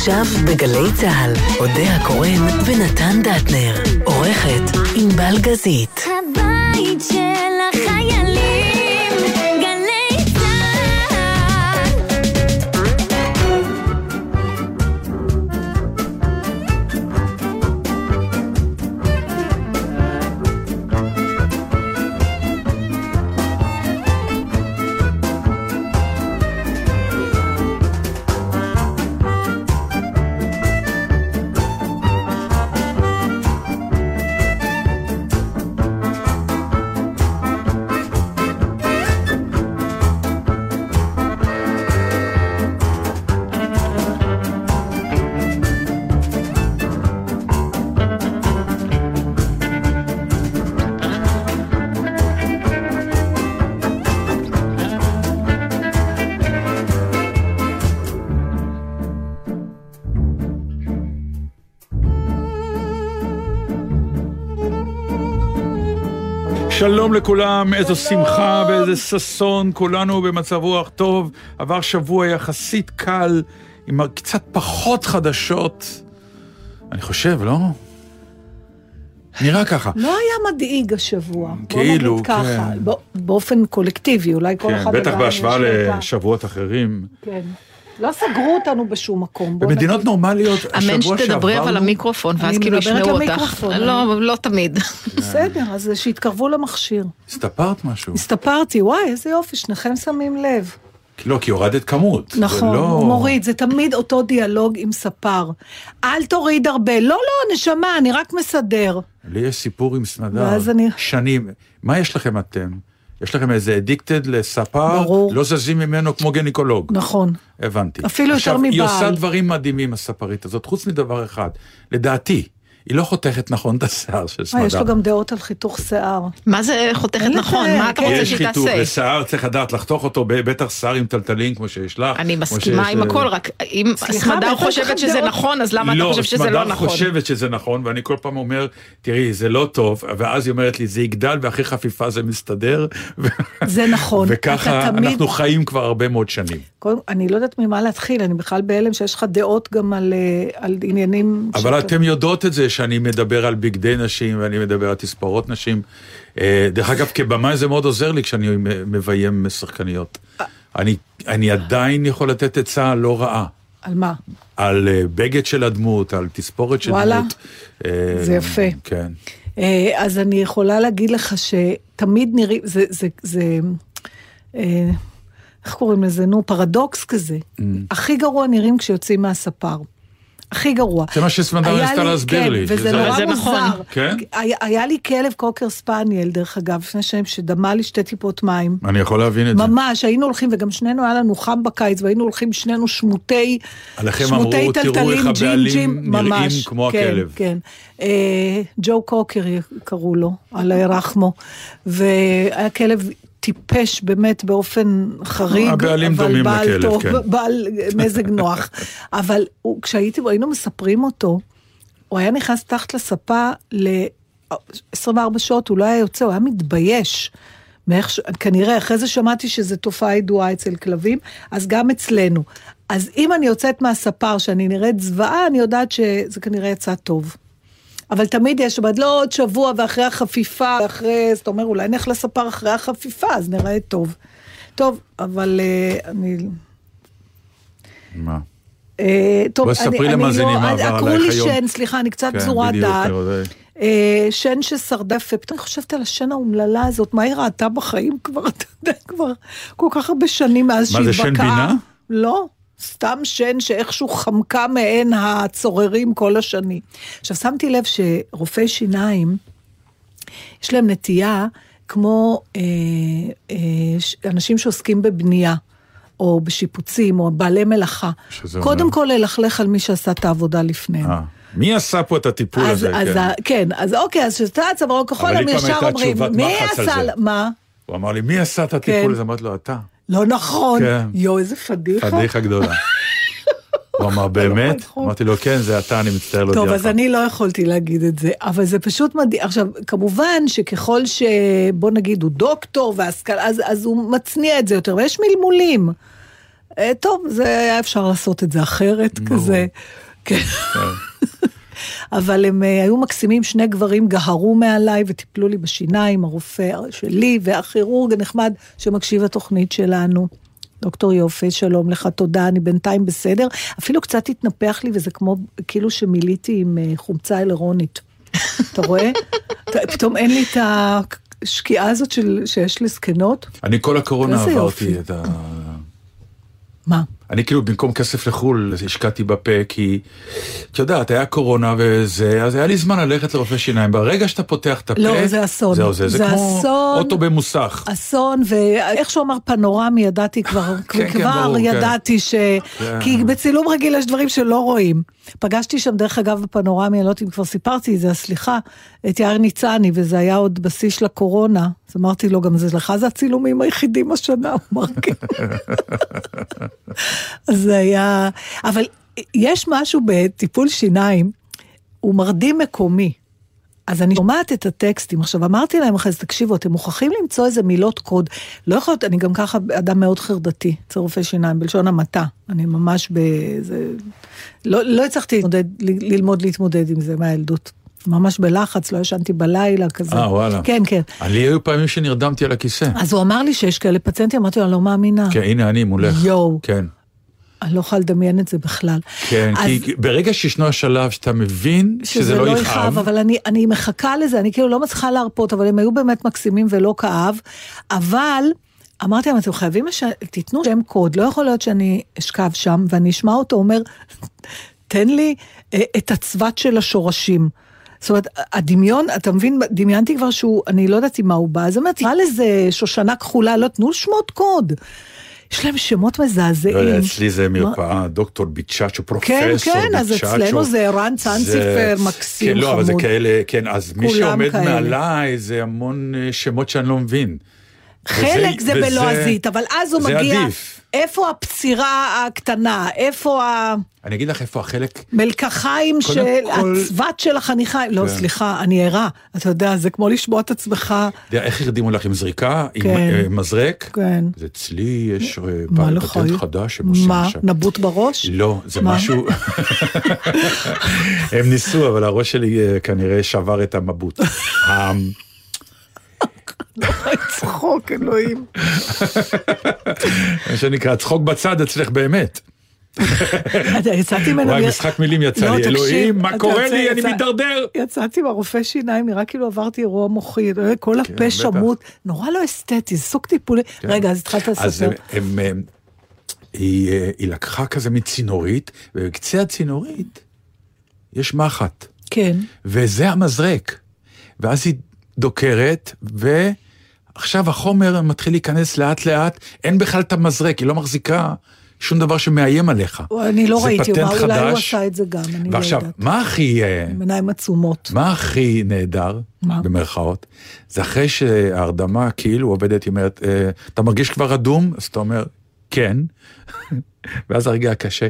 עכשיו בגלי צה"ל, אודה הקורן ונתן דטנר. עורכת ענבל גזית. הבית של שלום לכולם, איזו שמחה ואיזה ששון, כולנו במצב רוח טוב. עבר שבוע יחסית קל, עם קצת פחות חדשות. אני חושב, לא? נראה ככה. לא היה מדאיג השבוע. כאילו, בוא נגיד ככה, כן. בא- באופן קולקטיבי, אולי כל כן, אחד... בטח בהשוואה לשבועות אחרים. כן. לא סגרו אותנו בשום מקום. במדינות. נורמליות, אמן השבוע שתדברי אבל שעברנו... למיקרופון, ואז כאילו ישמעו אותך. למיקרופון, לא, לא תמיד. בסדר, אז שיתקרבו למכשיר. הסתפרת משהו. הסתפרתי, וואי, איזה יופי, שניכם שמים לב. לא, כי הורדת כמות. נכון, לא- מוריד, זה תמיד אותו דיאלוג עם ספר. אל תוריד הרבה. לא, לא, נשמה, אני רק מסדר. לי יש סיפור עם סמדר. ואז אני- שנים. מה יש לכם אתם? יש לכם איזה אדיקטד לספר? ברור. לא זזים ממנו כמו גניקולוג. נכון. הבנתי. אפילו יותר עכשיו, היא מבעל. עושה דברים מדהימים, הספרית הזאת, חוץ מדבר אחד. לדעתי, היא לא חותכת נכון את השיער של אה, סמדר. יש לו גם דעות על חיתוך שיער. מה זה חותכת נכון? מה אתה כן. רוצה יש שהיא חיתוך תעשה? לשיער, צריך לדעת לחתוך אותו, בטח שיער עם טלטלים כמו שיש לך. אני מסכימה עם אה, הכל, רק אם סמדר יש חושבת שזה? נכון, אז למה אתה חושב שזה לא סמדר נכון? חושבת שזה נכון, ואני כל פעם אומר, תראי, זה לא טוב, ואז היא אומרת לי, זה יגדל, ואחרי חפיפה זה מסתדר. זה נכון. וככה אנחנו חיים כבר הרבה מאוד שנים. אני לא יודעת ממה להתחיל, אני בכלל בהלם שיש לך דעות גם על, אה, על עניינים... אבל אתם יודעות את זה שאני מדבר על בגדי נשים ואני מדבר על תספורות נשים. אה, דרך אגב, כבמאי זה מאוד עוזר לי כשאני מביים שחקניות. אני, אני עדיין יכול לתת עצה לא רעה. על מה? על אה, בגד של הדמות, על תספורת של וואלה. דמות. אה, זה יפה. כן. אה, אז אני יכולה להגיד לך שתמיד נראים, זה, זה, זה, איך קוראים לזה? נו, פרדוקס כזה. Mm. הכי גרוע נראים כשיוצאים מהספר. הכי גרוע. זה מה שסמדר היה ניסתה להסביר כן, לי, וזה נורא זה נכון. מוזר. כן? היה, לי כלב קוקר ספניאל, דרך אגב, לפני שנים, שדמה לי שתי טיפות מים. אני יכול להבין את זה. ממש, היינו הולכים, וגם שנינו היה לנו חם בקיץ, והיינו הולכים שנינו שמוטי, עליכם שמוטי אמרו, תראו טלטלים, איך הבעלים ג'ינג'ים, נראים ממש. כמו כן, הכלב. כן. אה, ג'ו קוקר קראו לו, אללה ירחמו. והיה כלב טיפש באמת באופן חריג, הבעלים אבל דומים בעל לכלב, טוב, כן. בעל מזג נוח. אבל הוא, כשהייתי, היינו מספרים אותו, הוא היה נכנס תחת לספה ל-24 שעות, הוא לא היה יוצא, הוא היה מתבייש. מאיך, כנראה, אחרי זה שמעתי שזו תופעה ידועה אצל כלבים, אז גם אצלנו. אז אם אני יוצאת מהספר שאני נראית זוועה, אני יודעת שזה כנראה יצא טוב. אבל תמיד יש, אבל לא עוד שבוע ואחרי החפיפה, ואחרי, זאת אומרת, אולי נלך לספר אחרי החפיפה, אז נראה טוב. טוב, אבל אה, אני... מה? אה, טוב, בואי ספרי אני למאזינים לא- מה עבר עקרו עלייך לי היום. שן, סליחה, אני קצת כן, פזורת בדיוק, דעת. זה- אה, שן ששרדף, ופתאום אני חושבת על השן האומללה הזאת, מה היא ראתה בחיים כבר, אתה יודע, כבר כל כך הרבה שנים מאז מה, שהיא זה בקעה. שן בינה? לא, סתם שן שאיכשהו חמקה מעין הצוררים כל השני. עכשיו, שמתי לב שרופאי שיניים, יש להם נטייה כמו אה, אה, אנשים שעוסקים בבנייה. או בשיפוצים, או בעלי מלאכה. קודם אומר? כל ללכלך על מי שעשה את העבודה לפניהם. אה. מי עשה פה את הטיפול אז, הזה? אז, כן. ה- כן, אז אוקיי, אז כשאתה צווארון כחול, הם ישר אומרים, מי עשה... זה." מה? הוא אמר לי, מי עשה את הטיפול כן. הזה? אמרתי לו, אתה. לא נכון. כן. יואו, איזה פדיחה. פדיחה גדולה. הוא אמר, באמת? נכון. אמרתי לו, כן, זה אתה, אני מצטער להודיע טוב, לך. אז אני לא יכולתי להגיד את זה, אבל זה פשוט מדהים. עכשיו, כמובן שככל ש... בוא נגיד, הוא דוקטור והשכלה, אז, אז הוא מצניע את זה יותר, ויש מלמולים. אה, טוב, זה היה אפשר לעשות את זה אחרת, כזה. כן. אבל הם אה, היו מקסימים, שני גברים גהרו מעליי וטיפלו לי בשיניים, הרופא שלי והכירורג הנחמד שמקשיב לתוכנית שלנו. דוקטור יופי, שלום לך, תודה, אני בינתיים בסדר. אפילו קצת התנפח לי, וזה כמו, כאילו שמילאתי עם אה, חומצה אלרונית. אתה רואה? פתאום אין לי את השקיעה הזאת של, שיש לזקנות. אני כל הקורונה עברתי יופי. את ה... מה? אני כאילו במקום כסף לחו"ל השקעתי בפה כי את יודעת היה קורונה וזה אז היה לי זמן ללכת לרופא שיניים ברגע שאתה פותח את הפה לא, זה אסון. זהו זה, זה, זה כמו אסון. אוטו במוסך אסון, ואיך שהוא אמר פנורמי, ידעתי כבר, כן, כן, כבר ברור, כן. ידעתי ש... כן. כי בצילום רגיל יש דברים שלא רואים. פגשתי שם, דרך אגב, בפנורמי, אני לא יודעת אם כבר סיפרתי את זה, סליחה, את יאיר ניצני, וזה היה עוד בשיא של הקורונה. אז אמרתי לו, גם זה לך זה הצילומים היחידים השנה, הוא אמר כן. אז זה היה... אבל יש משהו בטיפול שיניים, הוא מרדים מקומי. אז אני שומעת את הטקסטים. עכשיו, אמרתי להם אחרי זה, תקשיבו, אתם מוכרחים למצוא איזה מילות קוד. לא יכול להיות, אני גם ככה אדם מאוד חרדתי, אצל רופא שיניים, בלשון המעטה. אני ממש באיזה... לא, לא הצלחתי להתמודד, ללמוד להתמודד עם זה מהילדות. ממש בלחץ, לא ישנתי בלילה, כזה. אה, וואלה. כן, כן. לי היו פעמים שנרדמתי על הכיסא אז הוא אמר לי שיש כאלה פציינטים, אמרתי לו, אני לא מאמינה. כן הנה אני מולך יואו. כן אני לא יכולה לדמיין את זה בכלל. כן אז- כי ברגע שישנו השלב שאתה מבין שזה לא יכאב אבל אני, אני מחכה לזה, אני כאילו לא מצליחה להרפות, אבל הם היו באמת מקסימים ולא כאב, אבל אמרתי להם, אתם חייבים, לש... תיתנו שם קוד, לא יכול להיות שאני אשכב שם ואני אשמע אותו אומר, תן לי אה, את הצבת של השורשים. זאת אומרת, הדמיון, אתה מבין, דמיינתי כבר שהוא, אני לא יודעת עם מה הוא בא, אז אמרתי, מה לזה שושנה כחולה, לא, תנו שמות קוד. יש להם שמות מזעזעים. לא יודע, אצלי זה מרפאה, דוקטור ביצ'אצ'ו, פרופסור כן, ביצ'אצ'ו. כן, אז אצלנו זה ערן צאנציפר, זה- מקסים, כן, לא, אבל זה חמוד. כאלה, כן, אז מי שעומד. מעליי זה המון אה, שמות שאני לא מבין. חלק זה בלועזית, אבל אז הוא זה מגיע, עדיף. איפה הפצירה הקטנה, איפה אני אגיד לך איפה החלק, המלקחיים קודם של, כל- הצבת של החניכיים, לא, כן. סליחה, אני ערה, אתה יודע, זה כמו לשמוע את עצמך, איך הרדימו לך עם זריקה, עם כן. אה, מזרק? כן. אז אצלי יש אה, מה פ- לך? פטנט חדש שהם עושים מה, עכשיו. נבוט בראש? לא, זה מה? משהו... הם ניסו, אבל הראש שלי אה, כנראה שבר את המבוט. ה- צחוק, אלוהים. מה שנקרא, צחוק בצד אצלך באמת. אתה- יצאתי ממנו... וואי, משחק מילים יצא לא, לי, אלוהים, מה קורה לי, אני מידרדר. יצאתי מהרופא שיניים, נראה כאילו עברתי אירוע מוחי, כל הפה בטח. שמוט, נורא לא אסתטי, זה סוג טיפולי. רגע, אז התחלת אז לספר. היא, אה, היא לקחה כזה מצינורית, ובקצה הצינורית יש מחט, כן. וזה המזרק. ואז היא דוקרת, ועכשיו החומר מתחיל להיכנס לאט לאט, אין בכלל את המזרק, היא לא מחזיקה שום דבר שמאיים עליך. אני לא ראיתי, אולי הוא. עשה את זה גם, אני לא ועכשיו, יודעת. מה הכי... אה, עיניים עצומות. מה הכי נהדר, מה? במרכאות? זה אחרי שההרדמה כאילו עובדת, היא אומרת, אה, אתה מרגיש כבר אדום? אז אתה אומר, כן. ואז הרגע הקשה,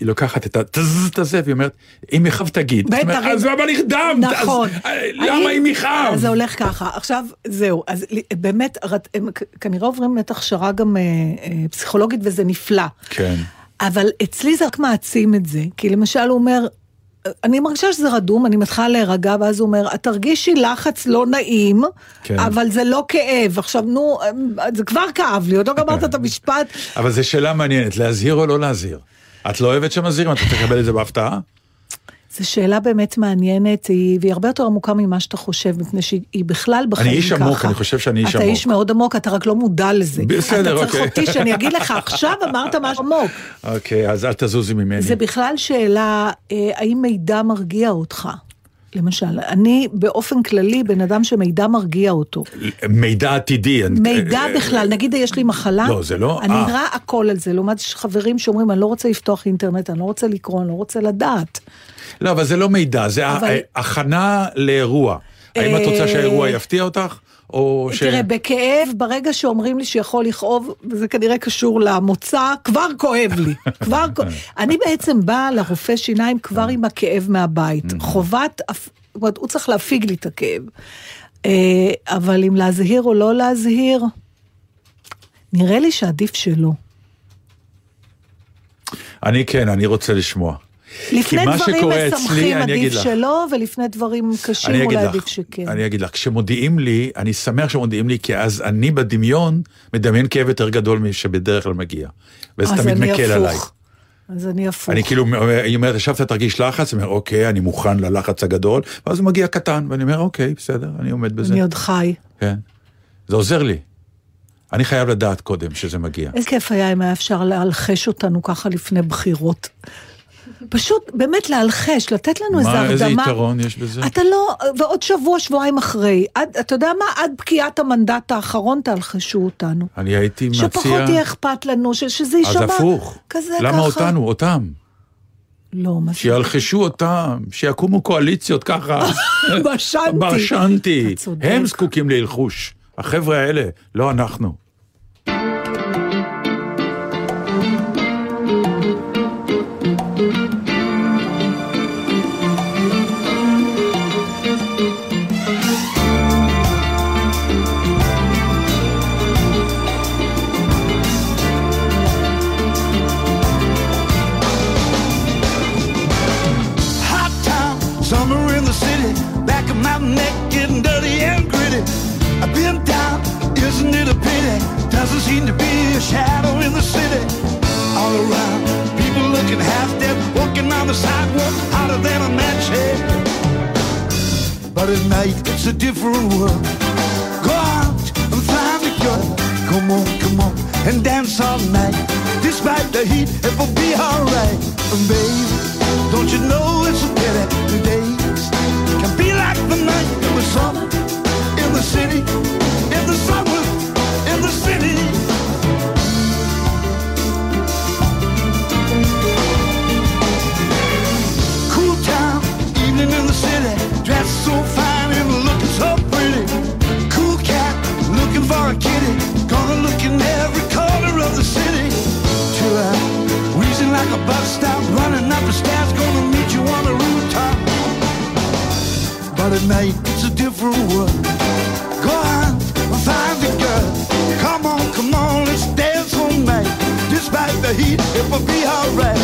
היא לוקחת את הטז את הזה, והיא אומרת, אם יכאב תגיד. בטח, אז למה נכדם? נכון. אה, למה אם יכאב? זה הולך ככה. עכשיו, זהו, אז באמת, הם כנראה עוברים באמת הכשרה גם אה, אה, פסיכולוגית, וזה נפלא. כן. אבל אצלי זה רק מעצים את זה, כי למשל הוא אומר, אני מרגישה שזה רדום, אני מתחילה להירגע, ואז הוא אומר, את תרגישי לחץ לא נעים, כן. אבל זה לא כאב. עכשיו, נו, זה כבר כאב לי, עוד לא גמרת את המשפט. אבל זו שאלה מעניינת, להזהיר או לא להזהיר? את לא אוהבת שמזהירים? את תקבל את זה בהפתעה? זו שאלה באמת מעניינת, היא, והיא הרבה יותר עמוקה ממה שאתה חושב, מפני שהיא היא בכלל בחיים איש ככה. עמוק, אני חושב שאני איש אתה עמוק. איש מאוד עמוק, אתה רק לא מודע לזה. בסדר, אתה צריך אוקיי. אותי שאני אגיד לך, עכשיו אמרת משהו עמוק. אוקיי, אז אל תזוזי ממני. זה בכלל שאלה, אה, האם מידע מרגיע אותך? למשל, אני באופן כללי בן אדם שמידע מרגיע אותו. מידע עתידי. מידע אה, בכלל, נגיד יש לי מחלה, לא, זה לא- אני אה. רואה הכל על זה, לעומת חברים שאומרים, אני לא רוצה לפתוח אינטרנט, אני לא רוצה לקרוא, אני לא רוצה לדעת. לא, אבל זה לא מידע, זה אבל- הכנה לאירוע. האם את רוצה אה, שהאירוע יפתיע אותך? או ש... תראה, בכאב, ברגע שאומרים לי שיכול לכאוב, וזה כנראה קשור למוצא, כבר כואב לי. כבר כואב. אני בעצם באה לרופא שיניים כבר עם הכאב מהבית. חובת, הפ- זאת אומרת, הוא צריך להפיג לי את הכאב. אה, אבל אם להזהיר או לא להזהיר, נראה לי שעדיף שלא. אני כן, אני רוצה לשמוע. לפני דברים משמחים עדיף. שלא, ולפני דברים קשים אולי לך, עדיף שכן. אני אגיד לך, כשמודיעים לי, אני שמח שמודיעים לי, כי אז אני בדמיון מדמיין כאב יותר גדול משבדרך כלל מגיע. וזה תמיד מקל עליי. הפוך. אז אני הפוך. אני כאילו, היא אומרת, ישבת תרגיש לחץ, אני אומר, אוקיי, אני מוכן ללחץ הגדול, ואז הוא מגיע קטן, ואני אומר, אוקיי, בסדר, אני עומד בזה. אני עוד חי. כן. זה עוזר לי. אני חייב לדעת קודם שזה מגיע. איזה כיף היה אם היה אפשר להלחש אותנו ככה לפני בחירות. פשוט, באמת להלחש, לתת לנו איזו מה, הרדמה. איזה יתרון יש בזה? אתה לא, ועוד שבוע, שבועיים אחרי, עד, אתה יודע מה? עד פקיעת המנדט האחרון תהלחשו אותנו. אני הייתי מציע... שפחות יהיה אכפת לנו, ש, שזה אז יישמע הפוך. כזה למה ככה. אותנו? אותם. לא, מה זה? שילחשו אותם, שיקומו קואליציות ככה. בשנתי. בשנתי. הם זקוקים להלחוש. החבר'ה האלה, לא אנחנו. Shadow in the city. All around, people looking half dead, walking on the sidewalk, hotter than a match head. But at night, it's a different world. Go out and find a girl. Come on, come on, and dance all night. Despite the heat, it will be alright. And baby, don't you know it's a pity the days can be like the night in the summer, in the city, At night, it's a different world. Go on, find the girl. Come on, come on, let's dance all night. Despite the heat, it will be alright.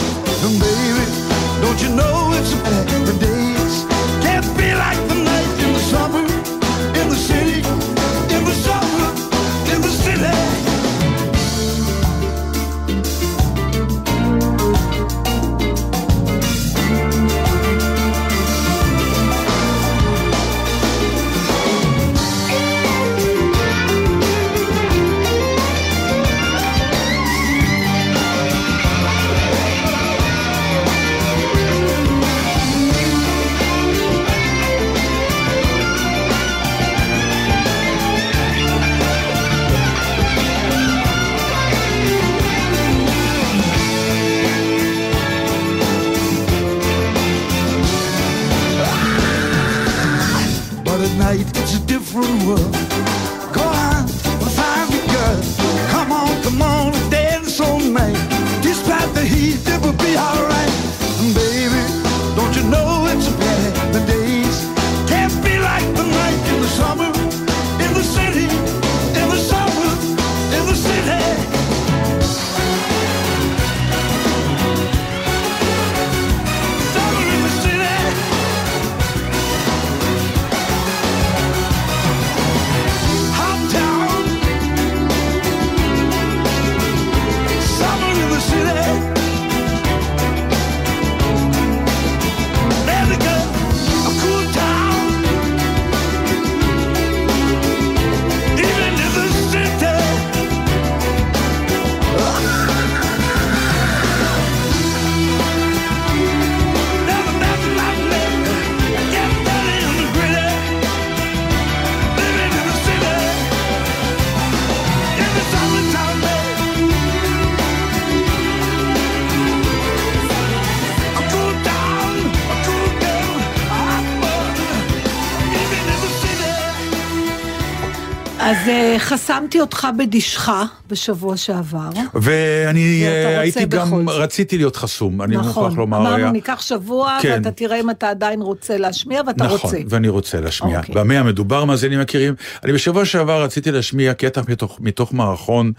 אז אה, חסמתי אותך בדישך בשבוע שעבר. ואני אה, הייתי גם. רציתי להיות חסום, אני נכון, מוכרח לומר. אמרנו היה- ניקח שבוע, כן. ואתה תראה אם אתה עדיין רוצה להשמיע, ואתה נכון, רוצה. ואני רוצה להשמיע. אוקיי. במה המדובר, מאזינים מכירים? אני בשבוע שעבר רציתי להשמיע קטע מתוך, מתוך מערכון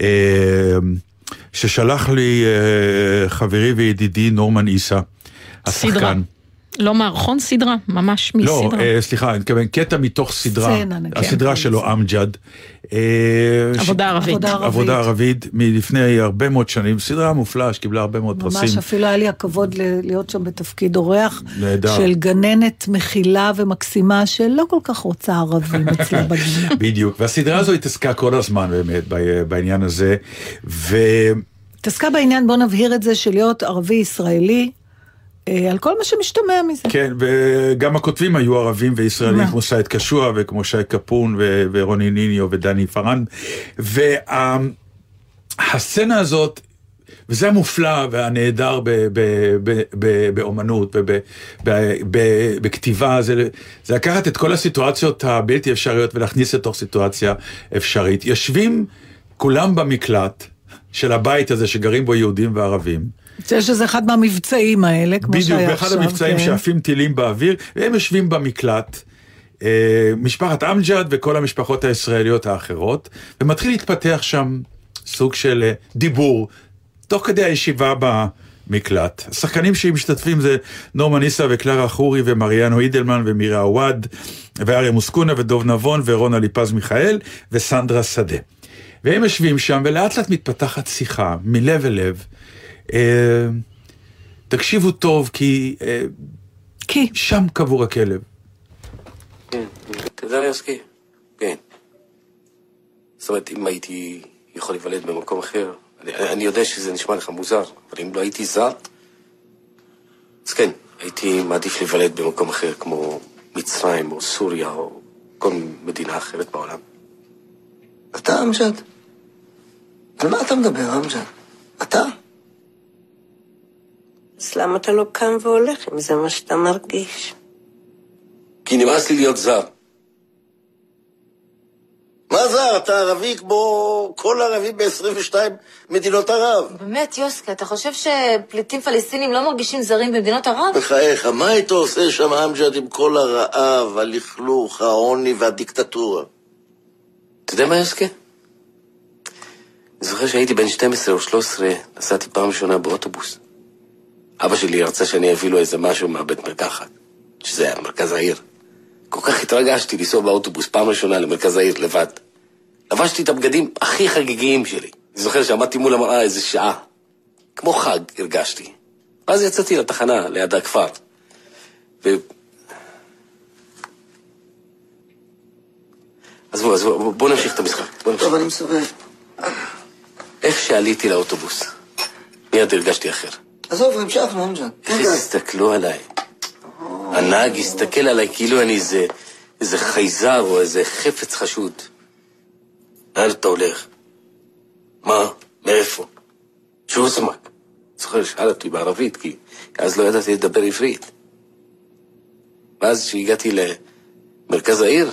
אה, ששלח לי אה, חברי וידידי נורמן עיסא, סדרה. לא מערכון סדרה, ממש לא, מסדרה. אה, סליחה, אני מתכוון קטע מתוך סדרה, סצנה, נגיד. הסדרה כן. שלו אמג'ד. אה, עבודה. עבודה ערבית. עבודה ערבית מלפני הרבה מאוד שנים, סדרה מופלאה שקיבלה הרבה מאוד ממש פרסים. אפילו היה לי הכבוד ל- להיות שם בתפקיד אורח נהדר. של גננת מכילה ומקסימה שלא כל כך רוצה ערבים אצלה בגינה. בדיוק, והסדרה הזו התעסקה כל הזמן באמת בעניין הזה, ו... התעסקה בעניין, בוא נבהיר את זה, של להיות ערבי ישראלי, אה, על כל מה שמשתמע מזה. כן, וגם הכותבים היו ערבים וישראלים? כמו סייד קשוע וכמו שי קפון ו- ורוני ניניו ודני פארן. והסצנה הזאת, וזה המופלא והנהדר ב- ב- ב- ב- באומנות ובכתיבה, זה, זה לקחת את כל הסיטואציות הבלתי אפשריות ולהכניס לתוך סיטואציה אפשרית. יושבים כולם במקלט של הבית הזה שגרים בו יהודים וערבים. זה שזה אחד מהמבצעים האלה, כמו בדיוק, שהיה באחד עכשיו. המבצעים כן. שעפים טילים באוויר, והם יושבים במקלט, אה, משפחת אמג'ד וכל המשפחות הישראליות האחרות, ומתחיל להתפתח שם סוג של אה, דיבור, תוך כדי הישיבה במקלט. השחקנים שמשתתפים זה נורמן ניסה וקלרה חורי ומריאנו אידלמן ומירה עוואד, ואריה מוסקונה ודוב נבון ורונה ליפז מיכאל וסנדרה שדה. והם יושבים שם, ולאט לאט מתפתחת שיחה, מלב אל לב. אה, תקשיבו טוב, כי אה, כי, שם קבור הכלב. כן, קזריאסקי, כן. זאת אומרת, אם הייתי יכול להיוולד במקום אחר, אני, אני יודע שזה נשמע לך מוזר, אבל אם לא הייתי זר, אז כן, הייתי מעדיף להיוולד במקום אחר, כמו מצרים או סוריה או כל מדינה אחרת בעולם. אתה אמג'ד? על מה אתה מדבר, אמג'ד? אתה? אז למה אתה לא קם והולך אם זה מה שאתה מרגיש? כי נמאס לי להיות זר. מה זר? אתה ערבי כמו כל ערבי ב-22 מדינות ערב. באמת, יוסקה, אתה חושב שפליטים פלסטינים לא מרגישים זרים במדינות ערב? בחייך, מה היית עושה שם אמג'ד עם כל הרעב, הלכלוך, העוני והדיקטטורה? אתה יודע מה יוסקה? אני זוכר שהייתי בן 12 או 13, נסעתי פעם ראשונה באוטובוס. אבא שלי רצה שאני אביא לו איזה משהו מהבית מרקחת, שזה היה מרכז העיר. כל כך התרגשתי לנסוע באוטובוס פעם ראשונה למרכז העיר לבד. לבשתי את הבגדים הכי חגיגיים שלי. אני זוכר שעמדתי מול המראה איזה שעה. כמו חג הרגשתי. ואז יצאתי לתחנה ליד הכפר. ו... עזבו, עזבו, בואו נמשיך את המשחק. בואו נמשיך. טוב, אני מסובב. איך שעליתי לאוטובוס, מיד הרגשתי אחר. עזוב, המשכנו, אמג'ד. איך הסתכלו עליי. הנהג הסתכל עליי כאילו אני איזה, איזה חייזר או איזה חפץ חשוד. לאן אתה הולך? מה? מאיפה? שוסמק. זוכר, שאל אותי בערבית, כי אז לא ידעתי לדבר עברית. ואז כשהגעתי למרכז העיר,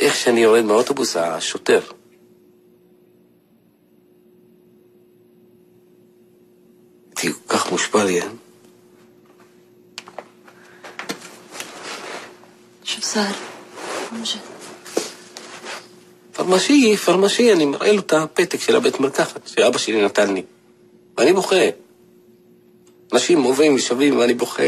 איך שאני יורד מהאוטובוס, השוטר הייתי כל כך מושפע לי, אה? شو صار؟ امجد פרמשי, פרמשי, אני מראה לו את הפתק של הבית מרקחת שאבא שלי נתן לי. ואני בוכה. אנשים עוברים ושבים ואני בוכה.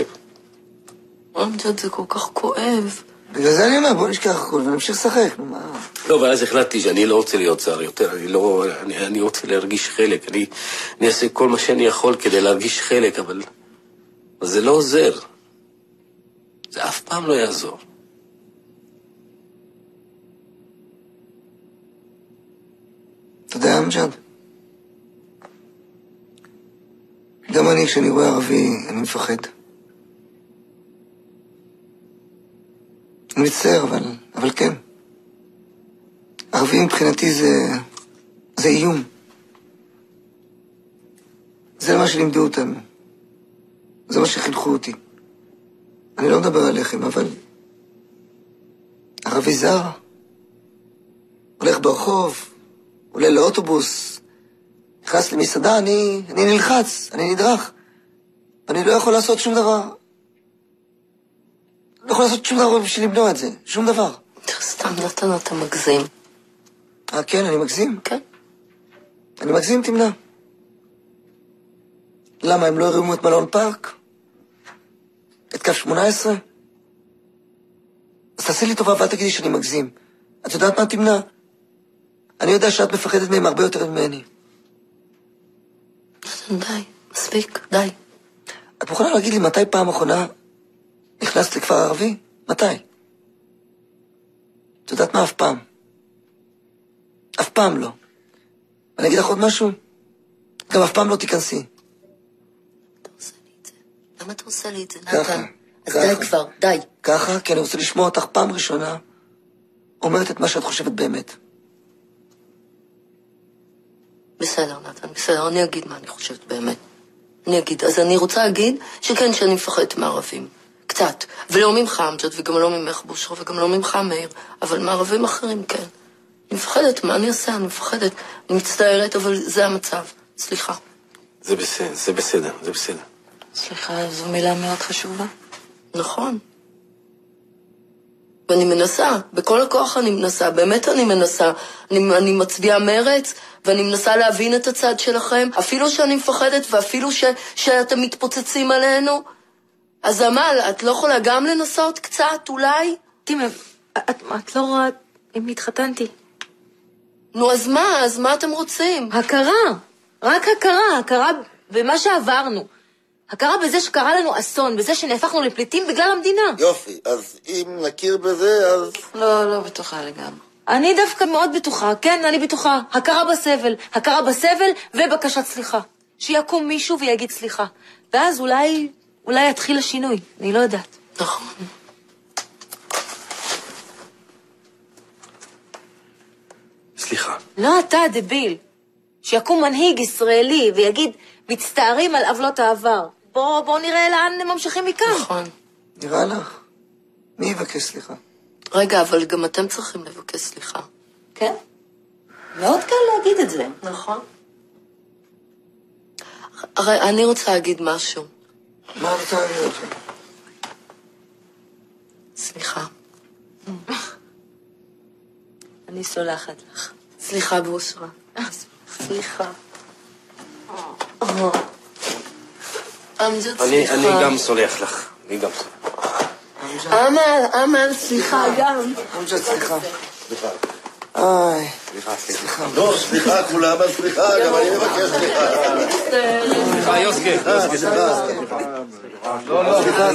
אמג'ד זה כל כך כואב. בגלל זה אני אומר, בוא נשכח הכול ונמשיך לשחק, נו מה? לא, ואז החלטתי שאני לא רוצה להיות זר יותר, אני לא... אני, אני רוצה להרגיש חלק. אני, אני אעשה כל מה שאני יכול כדי להרגיש חלק, אבל... אבל זה לא עוזר. זה אף פעם לא יעזור. אתה יודע, אמג'ד? גם אני, כשאני רואה ערבי, אני מפחד. אני מצטער, אבל, אבל כן. ערבי מבחינתי זה... זה איום. זה מה שלימדו אותנו. זה מה שחינכו אותי. אני לא מדבר עליכם, אבל... ערבי זר, הולך ברחוב, עולה לאוטובוס, נכנס למסעדה, אני, אני נלחץ, אני נדרך. אני לא יכול לעשות שום דבר. לא יכול לעשות שום דבר בשביל למנוע את זה, שום דבר. סתם נתן אתה מגזים. אה, כן, אני מגזים? כן. אני מגזים, תמנע. למה, הם לא הרימו את מלון פארק? את קו 18? אז תעשי לי טובה ואל תגידי שאני מגזים. את יודעת מה תמנע? אני יודע שאת מפחדת מהם הרבה יותר ממני. די, מספיק, די. את מוכנה להגיד לי מתי פעם אחרונה נכנסת לכפר ערבי? מתי? את יודעת מה? אף פעם. אף פעם לא. אני אגיד לך עוד משהו? גם אף פעם לא תיכנסי. למה אתה עושה לי את זה, נתן? אז. די כבר, די. ככה, כי אני רוצה לשמוע אותך פעם ראשונה אומרת את מה שאת חושבת באמת. בסדר, נתן, בסדר, אני אגיד מה אני חושבת באמת. אני אגיד. אז אני רוצה להגיד שכן, שאני מפחדת מערבים. קצת. ולא ממך, אמג'ד, וגם לא ממך, בושרה, וגם לא ממך, מאיר. אבל מערבים אחרים, כן. אני מפחדת, מה אני אעשה? אני מפחדת. אני מצטערת, אבל זה המצב. סליחה. זה בסדר, זה בסדר, זה בסדר. סליחה, זו מילה מאוד חשובה. נכון. ואני מנסה, בכל הכוח אני מנסה, באמת אני מנסה. אני, אני מצביעה מרץ, ואני מנסה להבין את הצד שלכם, אפילו שאני מפחדת ואפילו ש, שאתם מתפוצצים עלינו. אז עמל, את לא יכולה גם לנסות קצת, אולי? תימא, את, את לא רואה מי התחתנתי. נו, אז מה? אז מה אתם רוצים? הכרה. רק הכרה, הכרה במה שעברנו. הכרה בזה שקרה לנו אסון, בזה שנהפכנו לפליטים בגלל המדינה. יופי, אז אם נכיר בזה, אז... לא, לא בטוחה לגמרי. אני דווקא מאוד בטוחה, כן, אני בטוחה. הכרה בסבל. הכרה בסבל ובקשת סליחה. שיקום מישהו ויגיד סליחה. ואז אולי, אולי יתחיל השינוי, אני לא יודעת. נכון. סליחה. לא אתה, דביל. שיקום מנהיג ישראלי ויגיד, מצטערים על עוולות העבר. בואו בוא נראה לאן הם ממשיכים מכאן. נכון. נראה לך? מי יבקש סליחה? רגע, אבל גם אתם צריכים לבקש סליחה. כן? מאוד קל להגיד את זה. נכון. הרי אני רוצה להגיד משהו. מה רוצה עכשיו? סליחה. אני סולחת לך. סליחה, בושרה. סליחה. אמג'ד, אני סליחה. אני גם סולח לך. אני גם סולח. אמל, אמל, סליחה גם. אמג'ד, סליחה. איי, סליחה. לא, סליחה, כולם, סליחה, גם אני מבקש סליחה. סליחה, יוסקי. סליחה, סליחה. לא, לא, סליחה,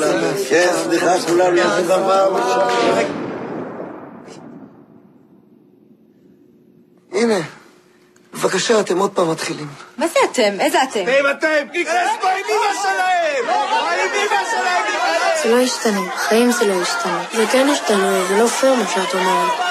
כן, סליחה, כולם, יש לי דבר. הנה, בבקשה, אתם עוד פעם מתחילים. מה זה אתם? איזה אתם? אתם, ניכנס באימא שלהם! האימא שלהם ניכנס! זה לא ישתנה, חיים זה לא ישתנה. זה כן ישתנה, זה לא פייר מה שאת אומרת.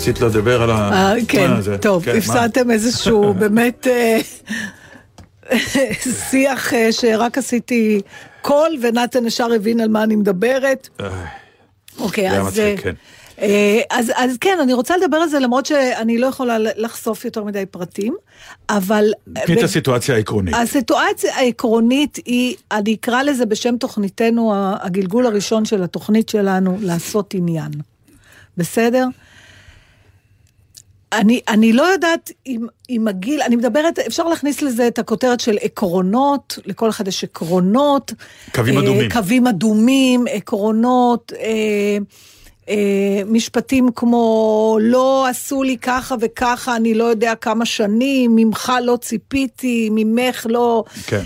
רצית לדבר על ה... אה, כן? טוב, כן? הפסדתם איזשהו באמת אה, שיח אה, שרק עשיתי קול, ונתן ישר הבין על מה אני מדברת. אוקיי, אז... כן. אז, אז כן, אני רוצה לדבר על זה, למרות שאני לא יכולה לחשוף יותר מדי פרטים, אבל... תני את הסיטואציה העקרונית. הסיטואציה העקרונית היא, אני אקרא לזה בשם תוכניתנו, הגלגול הראשון של התוכנית שלנו, לעשות עניין. בסדר? אני, אני לא יודעת אם, אם הגיל, אני מדברת, אפשר להכניס לזה את הכותרת של עקרונות, לכל אחד יש עקרונות. קווים אה, אדומים. קווים אדומים, עקרונות, אה, אה, משפטים כמו לא עשו לי ככה וככה, אני לא יודע כמה שנים, ממך לא ציפיתי, ממך לא... כן.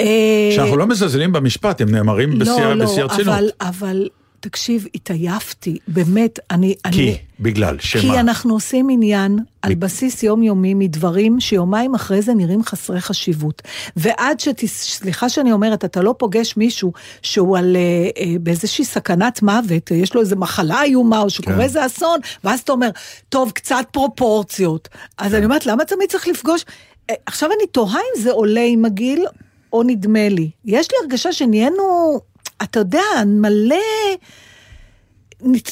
אה, שאנחנו לא מזלזלים במשפט, הם נאמרים בשיא לא, לא, בשיא הרצינות. אבל, אבל תקשיב, התעייפתי, באמת, אני... כי, אני, בגלל, כי שמה? אנחנו עושים עניין על בסיס יומיומי מדברים שיומיים אחרי זה נראים חסרי חשיבות. ועד שתס... סליחה שאני אומרת, אתה לא פוגש מישהו שהוא על, אה, אה, באיזושהי סכנת מוות, אה, יש לו איזו מחלה איומה, או שקורה כן. איזה אסון, ואז אתה אומר, טוב, קצת פרופורציות. אז אני אומרת, למה תמיד צריך לפגוש... אה, עכשיו אני תוהה אם זה עולה עם הגיל, או נדמה לי. יש לי הרגשה שנהיינו, אתה יודע, מלא...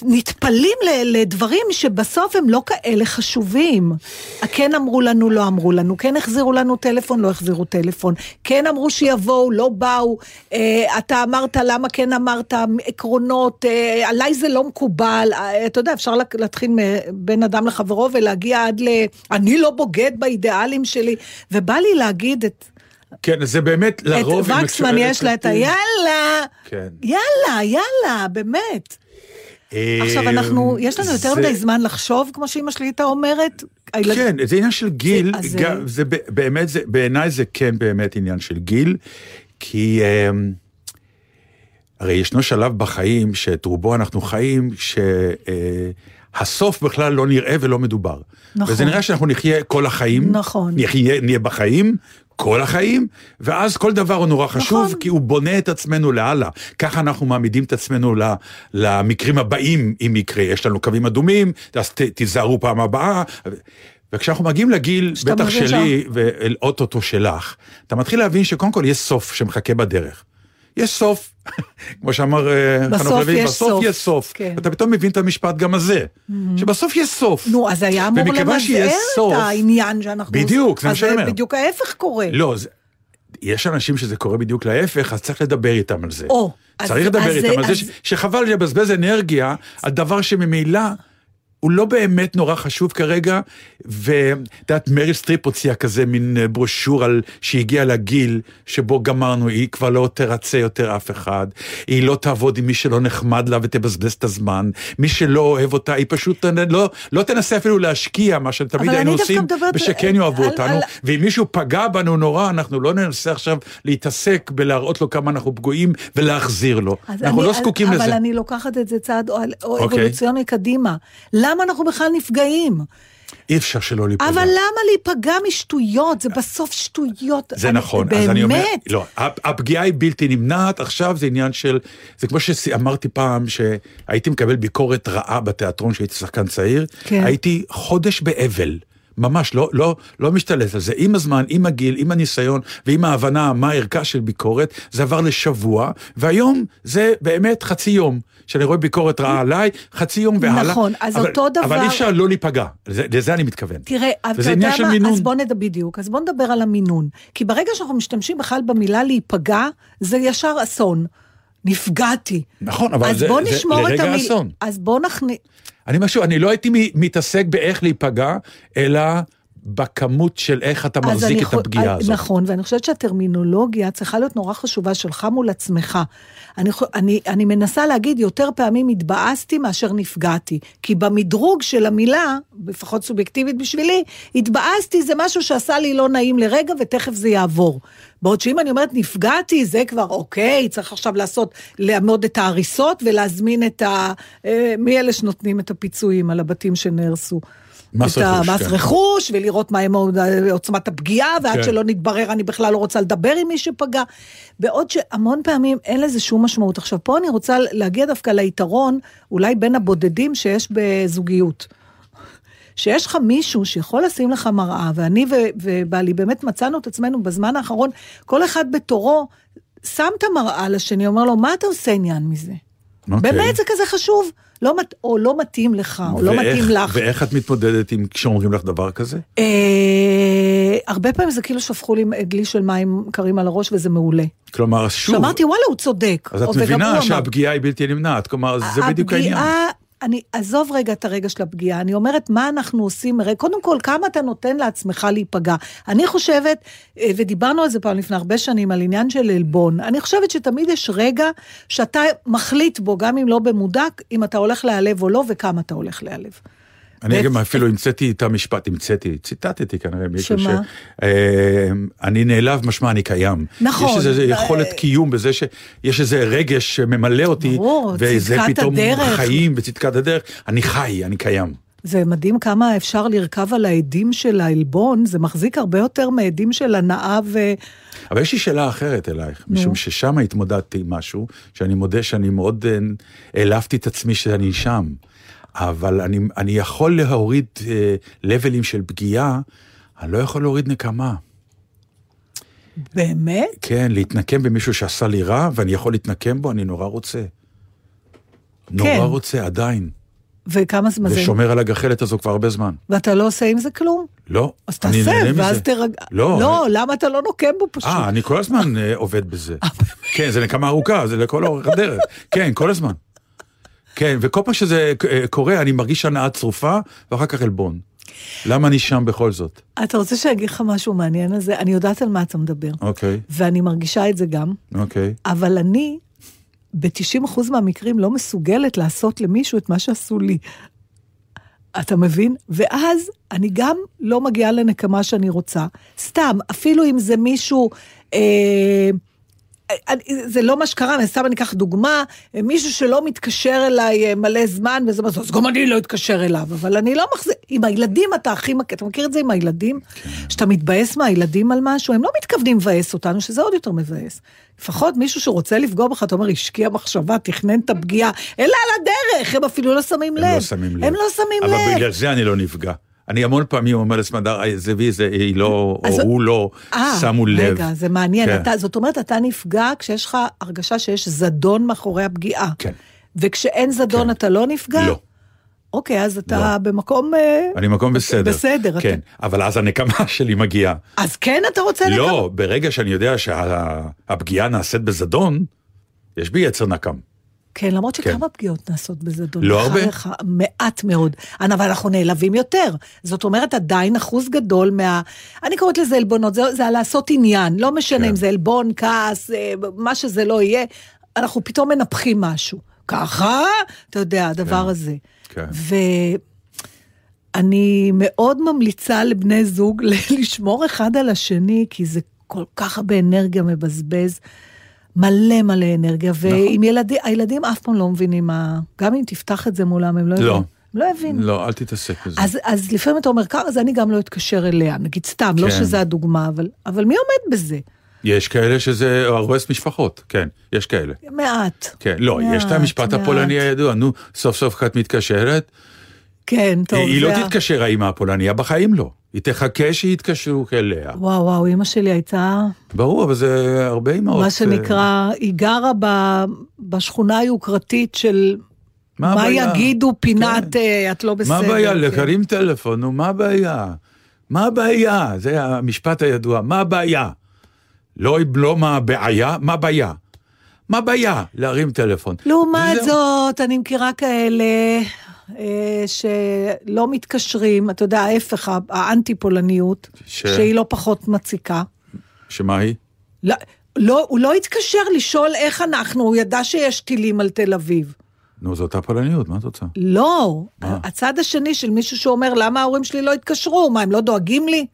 נטפלים לדברים שבסוף הם לא כאלה חשובים. כן אמרו לנו, לא אמרו לנו, כן החזירו לנו טלפון, לא החזירו טלפון, כן אמרו שיבואו, לא באו, אה, אתה אמרת למה כן אמרת, עקרונות, אה, עליי זה לא מקובל, אה, אתה יודע, אפשר לה- להתחיל בין אדם לחברו ולהגיע עד ל... אני לא בוגד באידיאלים שלי, ובא לי להגיד את... כן, זה באמת לרוב... את וקסמן יש לה את היאללה, כן. יאללה, יאללה, באמת. עכשיו אנחנו, יש לנו יותר אה, מדי זמן לחשוב, כמו שאימא שלי הייתה אומרת. כן, זה עניין של גיל, אה, זה באמת, בעיניי זה כן באמת עניין של גיל, כי אמ, הרי ישנו שלב בחיים שאת רובו אנחנו חיים, שהסוף בכלל לא נראה ולא מדובר. נכון. וזה נראה שאנחנו נחיה כל החיים, נכון. נחיה, נהיה בחיים. כל החיים, ואז כל דבר הוא נורא חשוב, נכון. כי הוא בונה את עצמנו להלאה. ככה אנחנו מעמידים את עצמנו למקרים הבאים, אם יקרה. יש לנו קווים אדומים, אז ת, תיזהרו פעם הבאה. וכשאנחנו מגיעים לגיל, בטח שלי, ואוטוטו שלך, אתה מתחיל להבין שקודם כל יש סוף שמחכה בדרך. יש סוף, כמו שאמר אה, חנוך לוי, בסוף סוף. יש סוף. כן. ואתה פתאום מבין את המשפט גם הזה, שבסוף יש סוף. נו, אז היה אמור למזער את העניין שאנחנו... בדיוק, זה מה שאני אומר. אז בדיוק ההפך קורה. לא, זה, יש אנשים שזה קורה בדיוק להפך, אז צריך לדבר איתם על זה. או, אז- צריך לדבר אז- איתם על זה, ש- שחבל לבזבז אנרגיה על דבר שממילא הוא לא באמת נורא חשוב כרגע, ואת יודעת, מריל סטריפ הוציאה כזה מין אה, ברושור על שהגיע לגיל שבו גמרנו, היא כבר לא תרצה יותר אף אחד, היא לא תעבוד עם מי שלא נחמד לה ותבזבז את הזמן, מי שלא אוהב אותה, היא פשוט לא, לא תנסה אפילו להשקיע מה שתמיד היינו עושים, ושכן יאהבו על- אותנו, על- ואם מישהו פגע בנו נורא, אנחנו לא ננסה עכשיו להתעסק בלהראות לו כמה אנחנו פגועים ולהחזיר לו. אנחנו אני- לא זקוקים אבל לזה. אבל אני לוקחת את זה צעד או- או אוקיי. אבולוציוני קדימה. למה אנחנו בכלל נפגעים? אי אפשר שלא להיפגע. אבל למה להיפגע משטויות? זה בסוף שטויות. זה אני- נכון, אז אני אומר, באמת. לא, הפ- הפגיעה היא בלתי נמנעת, עכשיו זה עניין של, זה כמו שאמרתי פעם, שהייתי מקבל ביקורת רעה בתיאטרון כשהייתי שחקן צעיר, כן. הייתי חודש באבל. ממש לא, לא, לא משתלט על זה. עם הזמן, עם הגיל, עם הניסיון ועם ההבנה מה ערכה של ביקורת, זה עבר לשבוע, והיום זה באמת חצי יום. שאני רואה ביקורת רעה עליי, חצי יום והלאה. נכון, אז אבל, אותו דבר- אבל אי אפשר לא להיפגע, לזה, לזה אני מתכוון. תראה, אתה יודע מה? מינון. אז בוא נדבר בדיוק, אז בוא נדבר על המינון. כי ברגע שאנחנו משתמשים בכלל במילה להיפגע, זה ישר אסון. נפגעתי. נכון, אבל זה, זה לרגע המיל... אסון. אז בוא נכניס... אני משהו, אני לא הייתי מתעסק באיך להיפגע, אלא בכמות של איך אתה מחזיק את הפגיעה הזאת. נכון, ואני חושבת שהטרמינולוגיה צריכה להיות נורא חשובה שלך מול עצמך. אני, אני, אני מנסה להגיד, יותר פעמים התבאסתי מאשר נפגעתי. כי במדרוג של המילה, לפחות סובייקטיבית בשבילי, התבאסתי זה משהו שעשה לי לא נעים לרגע ותכף זה יעבור. בעוד שאם אני אומרת נפגעתי, זה כבר אוקיי, צריך עכשיו לעשות, לעמוד את ההריסות ולהזמין את ה... אה, מי אלה שנותנים את הפיצויים על הבתים שנהרסו? מס את רכוש, המס כן. רכוש, ולראות מה הם עוצמת הפגיעה, ועד כן. שלא נתברר אני בכלל לא רוצה לדבר עם מי שפגע. בעוד שהמון פעמים אין לזה שום משמעות. עכשיו, פה אני רוצה להגיע דווקא ליתרון, אולי בין הבודדים שיש בזוגיות. שיש לך מישהו שיכול לשים לך מראה, ואני ובעלי באמת מצאנו את עצמנו בזמן האחרון, כל אחד בתורו שם את המראה לשני, אומר לו, מה אתה עושה עניין מזה? אוקיי. באמת זה כזה חשוב, לא, מת- או לא מתאים לך, או לא מתאים לך. ואיך את מתמודדת עם כשאומרים לך דבר כזה? אה, הרבה פעמים זה כאילו שפכו לי דלי של מים קרים על הראש וזה מעולה. כלומר, שוב, שאמרתי, וואלה, הוא צודק. אז את מבינה. שהפגיעה היא בלתי נמנעת, כלומר, זה בדיוק העניין. הפגיעה, אני, עזוב רגע את הרגע של הפגיעה, אני אומרת, מה אנחנו עושים, הרי קודם כל, כמה אתה נותן לעצמך להיפגע. אני חושבת, אה, ודיברנו על זה פעם לפני הרבה שנים, על עניין של עלבון, אני חושבת שתמיד יש רגע שאתה מחליט בו, גם אם לא במודע, אם אתה הולך להיעלב או לא, וכמה אתה הולך להיעלב. אני גם אפילו המצאתי את המשפט, המצאתי, ציטטתי כנראה מישהו ש... שמה? אה, אני נעלב, משמע אני קיים. נכון. יש איזו אה, יכולת קיום בזה שיש איזה רגש שממלא אותי, וזה פתאום. חיים וצדקת הדרך. אני חי, אני קיים. זה מדהים כמה אפשר לרכב על העדים של העלבון, זה מחזיק הרבה יותר מעדים של הנאה ו... אבל יש לי שאלה אחרת אלייך, נו. משום ששם התמודדתי עם משהו, שאני מודה שאני מאוד אה, העלבתי את עצמי שאני שם. אבל אני, אני יכול להוריד אה, לבלים של פגיעה, אני לא יכול להוריד נקמה. באמת? כן, להתנקם במישהו שעשה לי רע, ואני יכול להתנקם בו, אני נורא רוצה. נורא כן. רוצה, עדיין. וכמה זמן זה? ושומר על הגחלת הזו כבר הרבה זמן. ואתה לא עושה עם זה כלום? לא, אז אני תעשה. ואז תרגע. לא, לא, למה אתה לא נוקם בו פשוט? אה, אני כל הזמן אה, עובד בזה. כן, זה נקמה ארוכה, זה לכל אורך הדרך. כן, כל הזמן. כן, וכל פעם שזה אה, קורה, אני מרגיש הנאה צרופה, ואחר כך עלבון. למה אני שם בכל זאת? אתה רוצה שאני אגיד לך משהו מעניין על זה? אני יודעת על מה אתה מדבר, אוקיי, ואני מרגישה את זה גם, אוקיי. אבל אני, ב-90% מהמקרים, לא מסוגלת לעשות למישהו את מה שעשו לי. אתה מבין? ואז אני גם לא מגיעה לנקמה שאני רוצה. סתם, אפילו אם זה מישהו... אה, זה לא מה שקרה, אני סתם אני אקח דוגמה, מישהו שלא מתקשר אליי אה, מלא זמן, וזה מה זה, אז גם אני לא אתקשר אליו, אבל אני לא מחזיק, עם הילדים אתה הכי מכיר, אתה מכיר את זה עם הילדים? שאתה מתבאס מהילדים על משהו, הם לא מתכוונים לבאס אותנו, שזה עוד יותר מבאס. לפחות מישהו שרוצה לפגוע בך, אתה אומר, השקיע מחשבה, תכנן את הפגיעה, אלא על הדרך, הם אפילו לא שמים לב. הם לא שמים לב. הם לא שמים אבל לב. בגלל זה אני לא נפגע. אני המון פעמים אומר לסמדר, "איי, זה וי, זה היא לא, או הוא לא, אה, שמו לב. רגע, זה מעניין. כן. אתה, זאת אומרת, אתה נפגע כשיש לך הרגשה שיש זדון מאחורי הפגיעה. כן. וכשאין זדון אתה לא נפגע? לא. אוקיי, אז אתה לא. במקום... אה, אני מקום בסדר. בסדר, כן, אבל אז הנקמה שלי מגיעה. אז כן אתה רוצה לקבל? לא, ברגע שאני יודע שהפגיעה נעשית בזדון, יש בי יצר נקם. כן, למרות כן. שכמה פגיעות נעשות בזדון. לא הרבה. בחייך, מעט מאוד. אבל אנחנו נעלבים יותר. זאת אומרת, עדיין אחוז גדול מה... אני קוראת לזה עלבונות, זה, זה לעשות עניין. לא משנה כן. אם זה עלבון, כעס, אה, מה שזה לא יהיה, אנחנו פתאום מנפחים משהו. ככה, אתה יודע, הדבר הזה. כן. ואני מאוד ממליצה לבני זוג לשמור אחד על השני, כי זה כל כך הרבה אנרגיה מבזבז. מלא מלא אנרגיה, ועם ילדים, הילדים אף פעם לא מבינים מה... גם אם תפתח את זה מולם, הם לא לא. יבינו. הם לא יבינו. לא, אל תתעסק בזה. אז, אז לפעמים אתה אומר, ככה, אז אני גם לא אתקשר אליה, נגיד סתם, לא כן. שזה הדוגמה, אבל, אבל מי עומד בזה? יש כאלה שזה הורס משפחות, כן, יש כאלה. מעט. כן, לא, יש את מעט, המשפט מעט. הפולני הידוע, נו, סוף סוף את מתקשרת, כן, טוב. היא זה לא תתקשר האמא הפולניה, בחיים לא. היא תחכה שיתקשרו אליה. וואו, וואו, אימא שלי הייתה, ברור, אבל זה הרבה אימהות. מה אה, שנקרא, היא גרה ב- בשכונה היוקרתית של מה מה? יגידו פינת אה, את לא בסדר. מה הבעיה? כן. להרים טלפון, נו, מה הבעיה? מה הבעיה? זה המשפט הידוע, מה הבעיה? לא, לא מה הבעיה, מה הבעיה? מה הבעיה? להרים טלפון. לעומת. זאת, אני מכירה כאלה אה, שלא מתקשרים, אתה יודע, ההפך, האנטי-פולניות, ש- שהיא לא פחות מציקה. שמה היא? לא, לא, הוא לא התקשר לשאול איך אנחנו, הוא ידע שיש טילים על תל אביב. נו, זו אותה פולניות, מה את רוצה? לא, מה? הצד השני של מישהו שאומר, למה ההורים שלי לא התקשרו? מה, הם לא דואגים לי?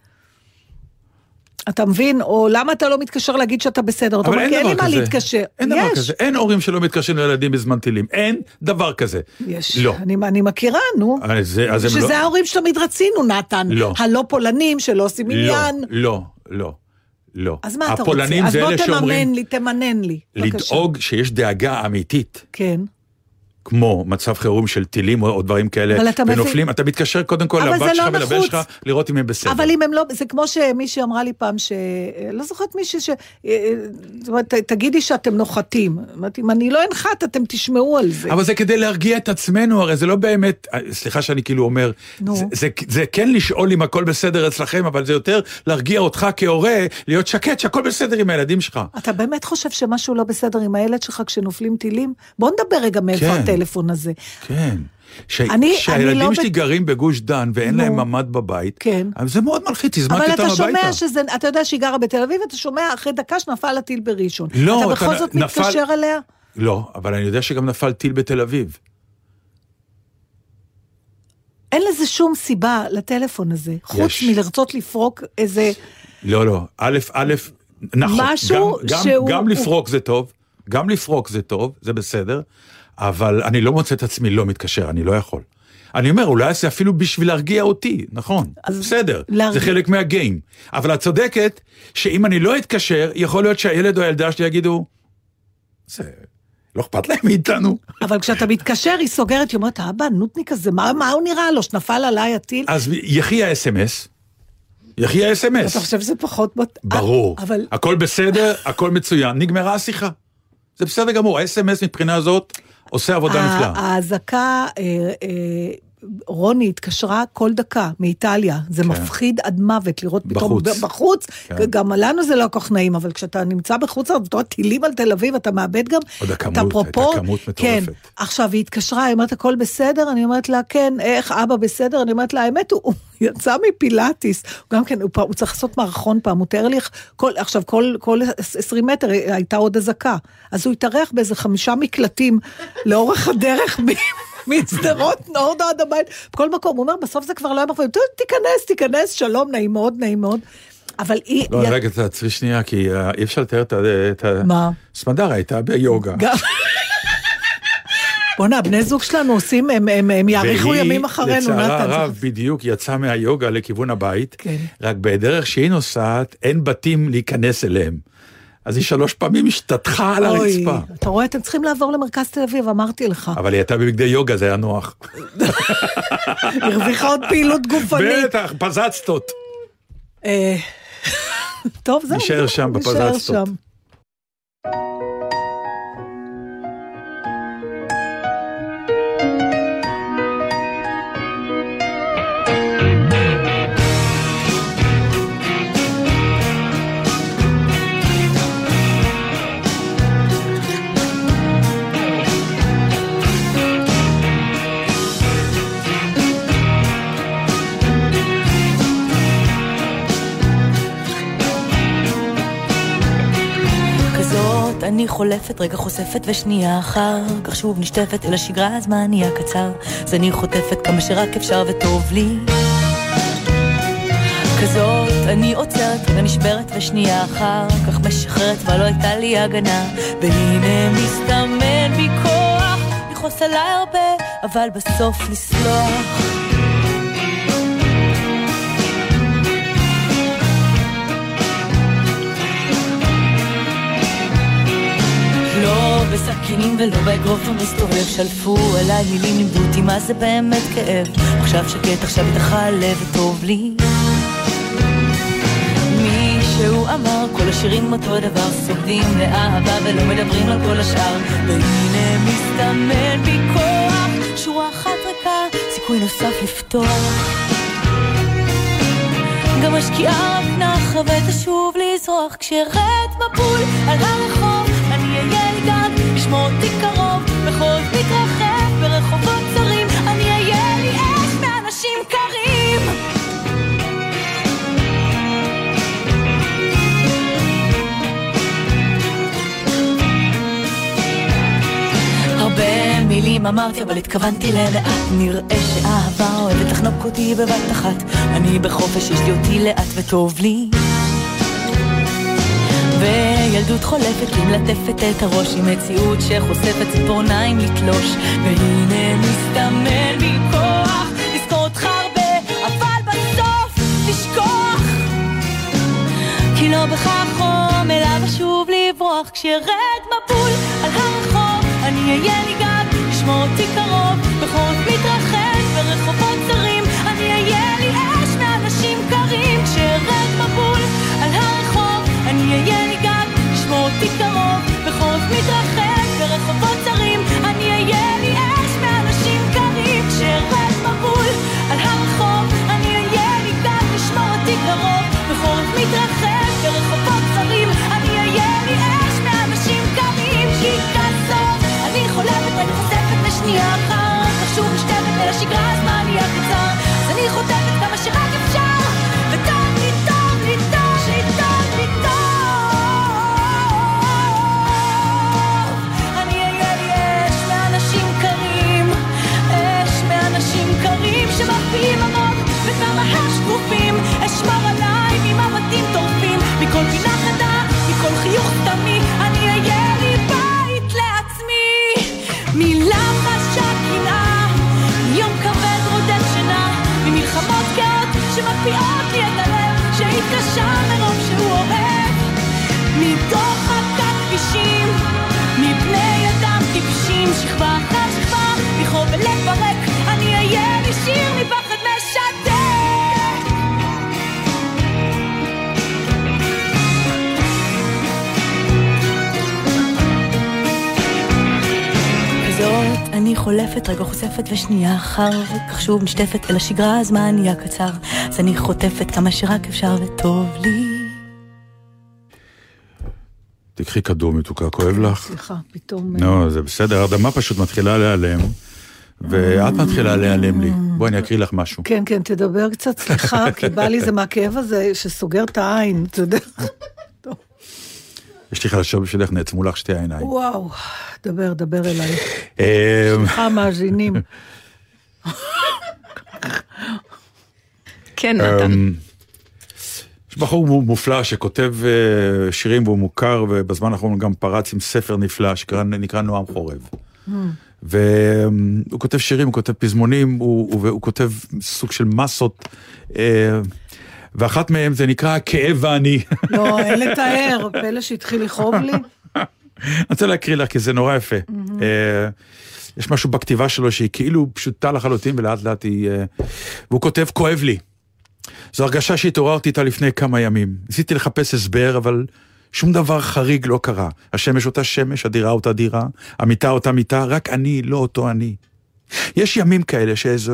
אתה מבין? או למה אתה לא מתקשר להגיד שאתה בסדר? אתה אומר, אין אין לי מה. להתקשר. אין דבר. כזה. אין הורים שלא מתקשרים לילדים בזמן טילים. אין דבר כזה. יש. לא. אני, אני מכירה, נו. אז זה- אז הם שזה לא... ההורים שתמיד רצינו, נתן. לא. הלא פולנים שלא עושים לא, עניין. לא, לא, לא. אז מה אתה רוצה? הפולנים אז זה בוא אלה שאומרים תממן לי, תמנן לי. בבקשה. לדאוג שיש דאגה אמיתית. כן. כמו מצב חירום של טילים או או דברים כאלה, אתה מבין- ונופלים, אתה מתקשר קודם כל לבת שלך לא ולבן. שלך, לראות אם הם בסדר. אבל אם הם לא, זה כמו שמישהי אמרה לי פעם, ש... לא זוכרת מישהי ש... אה, זאת אומרת, תגידי שאתם נוחתים. אמרתי, אם אני לא אנחת, אתם תשמעו על זה. אבל זה כדי להרגיע את עצמנו, הרי זה לא באמת, סליחה שאני כאילו אומר, נו. זה, זה, זה כן לשאול אם הכל בסדר אצלכם, אבל זה יותר להרגיע אותך כהורה, להיות שקט שהכל בסדר עם הילדים שלך. אתה באמת חושב שמשהו לא בסדר עם הילד שלך כשנופלים טילים? בוא נדבר רגע מאיפה כן. הטלפון הזה. כן. ש... אני- אני שהילדים לא שלי ב- גרים בגוש דן ואין נו. להם ממ"ד בבית, כן. זה מאוד מלחיץ, הזמנתי אבל אותם אתה הביתה. שומע שזה, אתה יודע שהיא גרה בתל אביב, אתה שומע אחרי דקה שנפל הטיל בראשון. לא, אתה אתה בכל זאת נפל- מתקשר אליה? לא, אבל אני יודע שגם נפל טיל בתל אביב. אין לזה שום סיבה לטלפון הזה, חוץ יש. מלרצות לפרוק איזה... לא, לא, א', א', נכון, משהו גם, גם, שהוא- גם לפרוק זה טוב, גם לפרוק זה טוב, זה בסדר, אבל אני לא מוצא את עצמי לא מתקשר, אני לא יכול. אני אומר, אולי זה אפילו בשביל להרגיע אותי, נכון, בסדר, להרגיע- זה חלק מהגיים. אבל את צודקת, שאם אני לא אתקשר, יכול להיות שהילד או הילדה שלי יגידו, זה, לא אכפת להם מאיתנו. אבל כשאתה מתקשר, היא סוגרת, היא אומרת, אבא, נודניק הזה, מה, מה הוא נראה לו, שנפל עליי הטיל? אז יחי האס.אם.אס, יחי האס.אם.אס. אתה חושב שזה פחות... ברור. אה, אבל הכל בסדר, הכל מצוין, נגמרה השיחה. זה בסדר גמור, ה-SMS מבחינה זאת עושה עבודה נפלאה. האזעקה, אה, אה, רוני התקשרה כל דקה מאיטליה, זה כן. מפחיד עד מוות לראות פתאום בחוץ. בחוץ, כן. גם לנו זה לא כל כך נעים, אבל כשאתה נמצא בחוץ, אתה רואה טילים על תל אביב, אתה מאבד גם עוד את הכמות, הפרופור. הייתה כמות כן, מטורפת. עכשיו היא התקשרה, היא אומרת, הכל בסדר? אני אומרת לה, כן, איך אבא בסדר? אני אומרת לה, האמת, הוא, יצא מפילאטיס, גם כן, הוא, הוא צריך לעשות מערכון פעם, הוא תאר לי כל, עכשיו, כל, כל 20 מטר הייתה עוד אזעקה, אז הוא התארח באיזה חמישה מקלטים לאורך הדרך. משדרות נורדו עד הבית, בכל מקום, הוא אומר, בסוף זה כבר לא היה "טוב, תיכנס, תיכנס, שלום, נעים מאוד, נעים מאוד. אבל היא... לא, היא- רגע, תעצרי שנייה, כי אה, אי אפשר לתאר את ה-. מה? סמדר הייתה ביוגה. גם... בואנה, בני זוג שלנו עושים, הם, הם, הם יאריכו והיא, ימים אחרינו, לצערה נתן. הרב, בדיוק יצאה מהיוגה לכיוון הבית, כן. רק בדרך שהיא נוסעת, אין בתים להיכנס אליהם. אז היא שלוש פעמים השתטחה על אוי, הרצפה. אתה רואה, אתם צריכים לעבור למרכז תל אביב, אמרתי לך. אבל היא הייתה בבגדי יוגה, זה היה נוח. הרוויחה עוד פעילות גופנית. בטח, פזצתות. אה, טוב, זהו. נשאר שם נשאר אני חולפת, רגע חושפת ושנייה אחר כך שוב נשטפת אל השגרה, הזמן נהיה קצר. אז אני חוטפת כמה שרק אפשר וטוב לי. כזאת אני עוצרת, רגע נשברת ושנייה אחר כך משחררת כבר לא הייתה לי הגנה. והנה מסתמן בי כוח לכעוס עליי הרבה אבל בסוף לסלוח לא בסכינים ולא באגרוף המסתובב שלפו עליי מילים לימדו אותי מה זה באמת כאב עכשיו שקט עכשיו איתך הלב וטוב לי שהוא אמר, כל השירים אותו דבר, סוגדים לאהבה ולא מדברים על כל השאר. והנה מסתמן בי כוח, שורה אחת ריקה, סיכוי נוסף לפתוח. גם השקיעה רק נחה ותשוב לזרוח כשארד מבול על הרחוב מילים אמרתי אבל התכוונתי למעט נראה שאהבה אוהבת לחנוק אותי בבת אחת. אני בחופש יש לי אותי לאט וטוב לי. וילדות חולפת לי מלטפת את הראש עם מציאות שחושפת ציפורניים לתלוש. והנה מסתמן בי כוח לזכור אותך הרבה אבל בסוף לשכוח כי לא בכך חום אליו אשוב לברוח. כשארד מבול על הרחוב אני אהיה לי גג לשמור אותי קרוב בחורף מתרחב ברחובות צרים אני אהיה לי אש מאנשים קרים כשארד מבול על הרחוב. אני אהיה לי גג לשמור אותי קרוב בחורף מתרחב לשנייה אחת כך שוב נשטפת אל השגרה הזמן יהיה קצר אז אני חוטפת כמה שרק אפשר וטוב לי טוב לי טוב לי טוב לי טוב. אני אהיה אש מאנשים קרים אש מאנשים קרים שמפעילים עמוק וכמה הם אשמור עליי ממבטים טורפים מכל פינה חדה מכל חיוך סתמי שמקפיאות לי חולפת רגע חושפת ושנייה אחר כך שוב נשטפת אל השגרה הזמן נהיה קצר אז אני חוטפת כמה שרק אפשר וטוב לי תקחי כדור מתוקה, כואב לך? סליחה, פתאום... לא, זה בסדר, האדמה פשוט מתחילה להיעלם, ואת מתחילה להיעלם לי. בואי אני אקריא לך משהו. כן, כן, תדבר קצת, סליחה, כי בא לי זה מהכאב הזה שסוגר את העין, אתה יודע. יש לי חדשות בשבילך, נעצמו לך שתי העיניים. וואו, דבר, דבר אליי. אה, סליחה, מאזינים. כן, אמ, יש בחור מו- מופלא שכותב אה, שירים והוא מוכר, ובזמן האחרון גם פרץ עם ספר נפלא שנקרא נועם חורב. והוא כותב שירים, הוא כותב פזמונים, הוא, הוא, הוא כותב סוג של מסות, אה, ואחת מהם זה נקרא כאב ואני. לא, אין לתאר, פלא שהתחיל לכאוב לי. אני רוצה להקריא לך, כי זה נורא יפה. אה, יש משהו בכתיבה שלו שהיא כאילו פשוטה לחלוטין, ולאט לאט היא... אה, והוא כותב, כואב לי. זו הרגשה שהתעוררתי איתה לפני כמה ימים. ניסיתי לחפש הסבר, אבל שום דבר חריג לא קרה. השמש אותה שמש, הדירה אותה דירה, המיטה אותה מיטה, רק אני, לא אותו אני. יש ימים כאלה שאיזו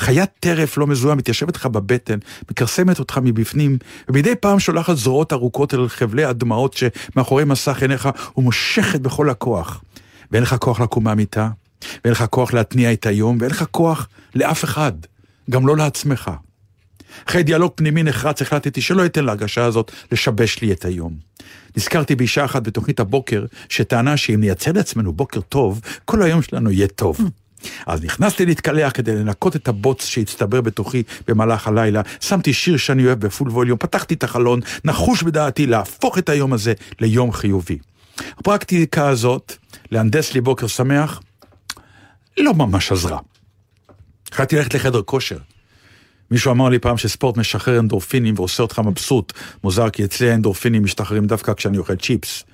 חיית טרף לא מזוהה מתיישבת לך בבטן, מכרסמת אותך מבפנים, ומדי פעם שולחת זרועות ארוכות אל חבלי הדמעות שמאחורי מסך עיניך ומושכת בכל הכוח. ואין לך כוח לקום מהמיטה, ואין לך כוח להתניע את היום, ואין לך כוח לאף אחד, גם לא לעצמך. אחרי דיאלוג פנימי נחרץ החלטתי שלא אתן להרגשה הזאת לשבש לי את היום. נזכרתי באישה אחת בתוכנית הבוקר, שטענה שאם נייצר לעצמנו בוקר טוב, כל היום שלנו יהיה טוב. אז נכנסתי להתקלח כדי לנקות את הבוץ שהצטבר בתוכי במהלך הלילה, שמתי שיר שאני אוהב בפול ווליום, פתחתי את החלון, נחוש בדעתי להפוך את היום הזה ליום חיובי. הפרקטיקה הזאת, להנדס לי בוקר שמח, לא ממש עזרה. החלטתי ללכת לחדר כושר. מישהו אמר לי פעם שספורט משחרר אנדורפינים ועושה אותך מבסוט. מוזר כי אצלי האנדורפינים משתחררים דווקא כשאני אוכל צ'יפס.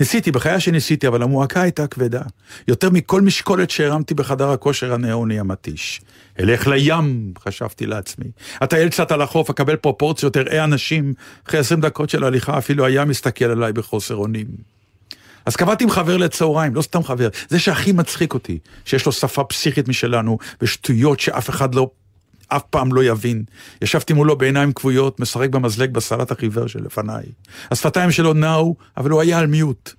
ניסיתי, בחיי שניסיתי, אבל המועקה הייתה כבדה. יותר מכל משקולת שהרמתי בחדר הכושר הנאוני המתיש. אלך לים, חשבתי לעצמי. אטייל קצת על החוף, אקבל פרופורציות, אראה אנשים. אחרי עשרים דקות של הליכה אפילו הים מסתכל עליי בחוסר אונים. אז קבעתי עם חבר לצהריים, לא סתם חבר, זה שהכי מצחיק אותי, שיש לו שפה פסיכית משלנו, ושטויות שאף אחד לא, אף פעם לא יבין. ישבתי מולו בעיניים כבויות, משחק במזלג בסלט החיוור שלפניי. השפתיים שלו נעו, אבל הוא היה על מיוט.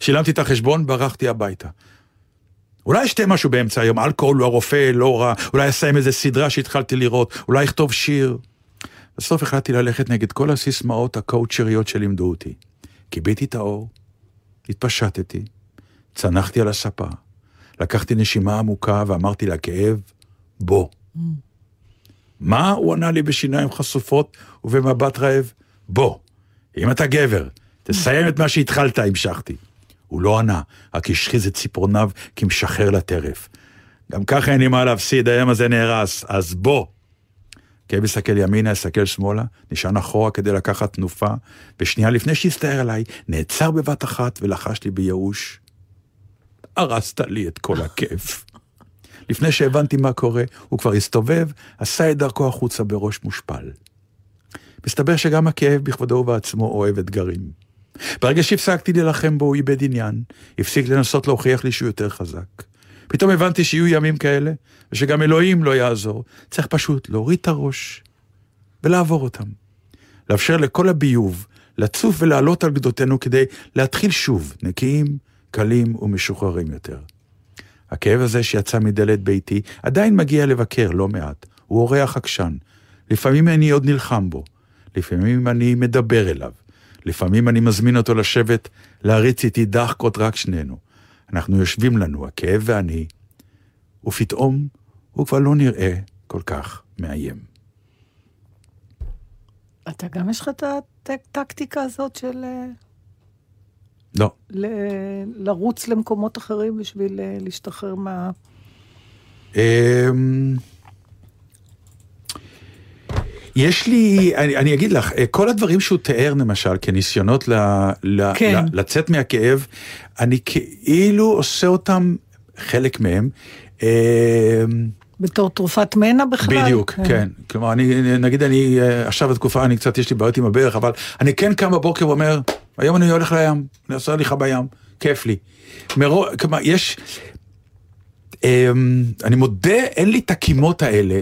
שילמתי את החשבון, ברחתי הביתה. אולי אשתה משהו באמצע היום, אלכוהול הוא הרופא, לא רע, אולי אסיים איזה סדרה שהתחלתי לראות, אולי אכתוב שיר. בסוף החלטתי ללכת נגד כל הסיסמאות הקואוצ'ריות שלימדו אותי. כיביתי את האור, התפשטתי, צנחתי על הספה, לקחתי נשימה עמוקה ואמרתי לכאב, בוא. מה? הוא ענה לי בשיניים חשופות ובמבט רעב, בוא, אם אתה גבר, תסיים את מה שהתחלת, המשכתי. הוא לא ענה, רק השחיז את ציפורניו כמשחרר לטרף. גם ככה אין לי מה להפסיד, היום הזה נהרס, אז בוא. כאב הסתכל ימינה, הסתכל שמאלה, נשען אחורה כדי לקחת תנופה, ושנייה לפני שהסתער עליי, נעצר בבת אחת ולחש לי בייאוש, הרסת לי את כל הכיף. לפני שהבנתי מה קורה, הוא כבר הסתובב, עשה את דרכו החוצה בראש מושפל. מסתבר שגם הכאב בכבודו ובעצמו אוהב אתגרים. ברגע שהפסקתי להילחם בו, הוא איבד עניין, הפסיק לנסות להוכיח לי שהוא יותר חזק. פתאום הבנתי שיהיו ימים כאלה, ושגם אלוהים לא יעזור. צריך פשוט להוריד את הראש ולעבור אותם. לאפשר לכל הביוב לצוף ולעלות על גדותינו כדי להתחיל שוב, נקיים, קלים ומשוחררים יותר. הכאב הזה שיצא מדלת ביתי עדיין מגיע לבקר לא מעט. הוא אורח עקשן. לפעמים אני עוד נלחם בו. לפעמים אני מדבר אליו. לפעמים אני מזמין אותו לשבת, להריץ איתי דחקות רק שנינו. אנחנו יושבים לנו, הכאב ואני, ופתאום הוא כבר לא נראה כל כך מאיים. אתה גם יש לך את הטקטיקה הזאת של אה, לא. ל- לרוץ למקומות אחרים בשביל אה, להשתחרר מה... אמ, יש לי, אני, אני אגיד לך, אה, כל הדברים שהוא תיאר למשל כניסיונות ל, ל, כן. ל, לצאת מהכאב, אני כאילו עושה אותם, חלק מהם, אמ, בתור תרופת מנע בכלל? בדיוק, כן. כלומר, אני, נגיד אני, אה, עכשיו בתקופה, אני קצת, יש לי בעיות עם הברך, אבל אני כן קם בבוקר ואומר, היום אני הולך לים, אני עושה הליכה בים, כיף לי. מרוב, כלומר, יש, אמ, אני מודה, אין לי את הקימות האלה,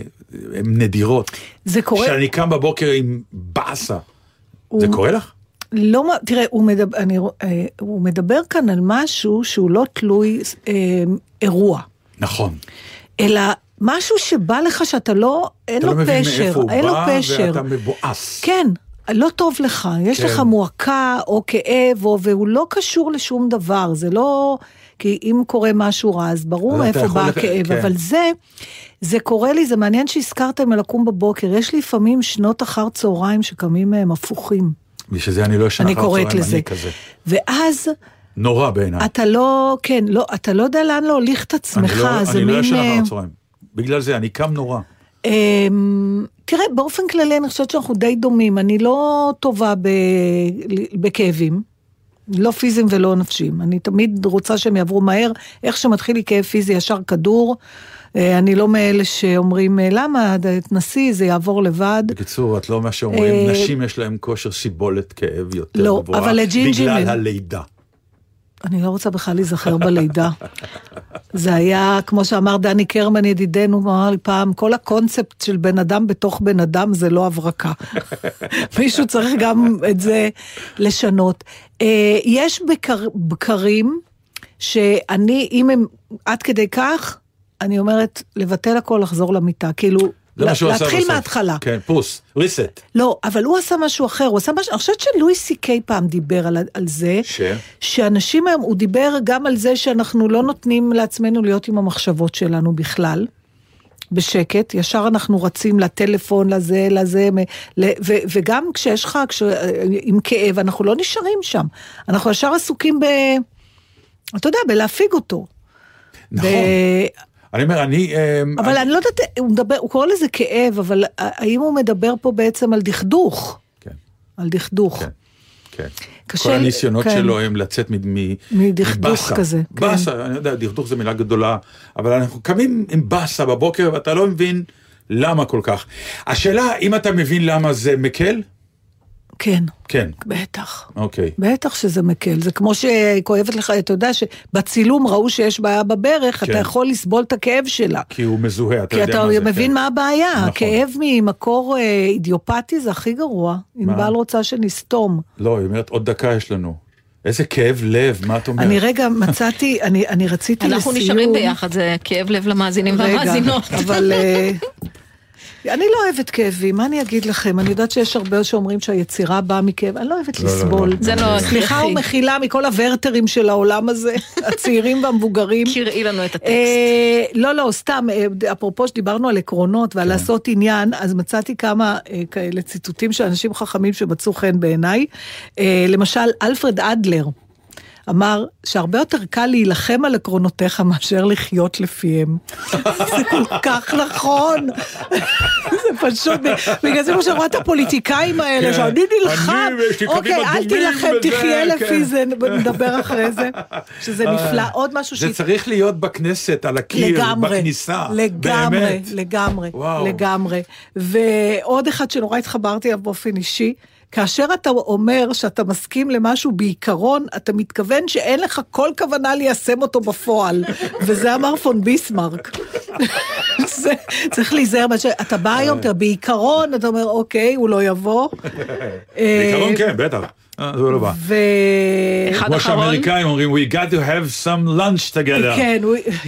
הן נדירות. זה קורה... שאני קם בבוקר עם באסה. הוא- זה קורה לך? לא, תראה, הוא מדבר, אני, אה, הוא מדבר כאן על משהו שהוא לא תלוי אה, אירוע, נכון. אלא משהו שבא לך שאתה לא, אין אתה לו לא מבין פשר, מאיפה הוא אין לו בא, פשר. ואתה מבואס. כן, לא טוב לך, יש כן. לך מועקה או כאב, או, והוא לא קשור לשום דבר, זה לא... כי אם קורה משהו רע, אז ברור יכול בא הכאב, כן. אבל זה, זה קורה לי, זה מעניין שהזכרתם על לקום בבוקר, יש לי לפעמים שנות אחר צהריים שקמים מהם הפוכים, בשביל זה אני לא ישן אני אחר קוראת הצהריים, לזה. אני כזה. ואז נורא בעיניי. אתה לא, כן, לא, אתה לא יודע לאן להוליך את אני עצמך, לא- זה אני לא מין... ישן אה, אחר הצהריים. בגלל זה, אני קם נורא. אמ, תראה, באופן כללי אני חושבת שאנחנו די דומים. אני לא טובה. בכאבים, לא פיזיים ולא נפשיים. אני תמיד רוצה שהם יעברו מהר. איך שמתחיל לי כאב פיזי, ישר כדור. אה, אני לא מאלה שאומרים, אה, למה, תנסי, זה יעבור לבד. בקיצור, את לא מה שאומרים, אה, נשים יש להם כושר סיבולת כאב יותר לא, גבוה. אבל לג'ינג'ים בגלל הלידה. אני לא רוצה בכלל להיזכר בלידה. זה היה, כמו שאמר דני קרמן ידידנו, הוא אמר לי פעם, כל הקונספט של בן אדם בתוך בן אדם זה לא הברקה. מישהו צריך גם את זה לשנות. אה, יש בקר, בקרים שאני, אם הם עד כדי כך, אני אומרת, לבטל הכל, לחזור למיטה. כאילו, זה מה שהוא עשה להתחיל. מההתחלה. כן, פוס, ריסט. לא, אבל הוא עשה משהו אחר, הוא עשה משהו, אני חושבת שלואי סי קיי פעם דיבר על, על זה, ש? שאנשים היום, הוא דיבר גם על זה שאנחנו לא נותנים לעצמנו להיות עם המחשבות שלנו בכלל. בשקט, ישר אנחנו רצים לטלפון, לזה, לזה, ל- ו- וגם כשיש לך, כש- עם כאב, אנחנו לא נשארים שם. אנחנו ישר עסוקים ב... אתה יודע, בלהפיג אותו. נכון. אני אומר, אני... אמ, אבל אני לא יודעת, הוא מדבר, הוא קורא לזה כאב, אבל האם הוא מדבר פה בעצם על דכדוך? כן. על דכדוך. כן. קשה כל הניסיונות כן. שלו הם לצאת מדכדוך. כזה, כן. באסה, אני יודע, דכדוך זה מילה גדולה, אבל אנחנו קמים עם באסה בבוקר ואתה לא מבין למה כל כך. השאלה, אם אתה מבין למה זה מקל? כן, כן. בטח. אוקיי. בטח שזה מקל, זה כמו שכואבת לך, אתה יודע שבצילום ראו שיש בעיה בברך, כן. אתה יכול לסבול את הכאב שלה. כי הוא מזוהה, אתה כי יודע אתה מה זה. מבין כן. מה הבעיה, נכון. הכאב ממקור אה, אידיופתי זה הכי גרוע. ענבל רוצה שנסתום. לא, היא אומרת, עוד דקה יש לנו. איזה כאב לב, מה את אומרת? אני רגע מצאתי, אני אני רציתי לסיום... אנחנו נשארים ביחד, זה כאב לב למאזינים והמאזינות. רגע, אבל אה, אני לא אוהבת כאבים, מה אני אגיד לכם? אני יודעת שיש הרבה שאומרים שהיצירה באה מכאב, אני לא אוהבת לא, לא, לסבול. לא. זה לא סליחה. ומחילה מכל הוורטרים של העולם הזה, הצעירים והמבוגרים. קראי לנו את הטקסט. אה, לא, לא, סתם, אה, אפרופו שדיברנו על עקרונות כן. ועל לעשות עניין, אז מצאתי כמה אה, כאלה ציטוטים של אנשים חכמים שמצאו חן בעיניי. אה, למשל, אלפרד אדלר. אמר שהרבה יותר קל להילחם על עקרונותיך מאשר לחיות לפיהם. זה כל כך נכון. זה פשוט, בגלל זה מה את הפוליטיקאים האלה, כן. שאני נלחם. אוקיי, אל תילחם, תחיה לפי כן. זה, נדבר אחרי זה. שזה נפלא. עוד משהו זה צריך להיות בכנסת, על הקיר, בכניסה. לגמרי. לגמרי. לגמרי. ועוד אחד שנורא התחברתי אליו באופן אישי, כאשר אתה אומר שאתה מסכים למשהו בעיקרון, אתה מתכוון שאין לך כל כוונה ליישם אותו בפועל, וזה אמר פון ביסמרק. זה, צריך להיזהר, אתה בא היום, אתה בעיקרון, אתה אומר, אוקיי, הוא לא יבוא. בעיקרון כן, בטח. זה לא בא. ו... כמו שהאמריקאים אומרים, we got to have some lunch together. כן,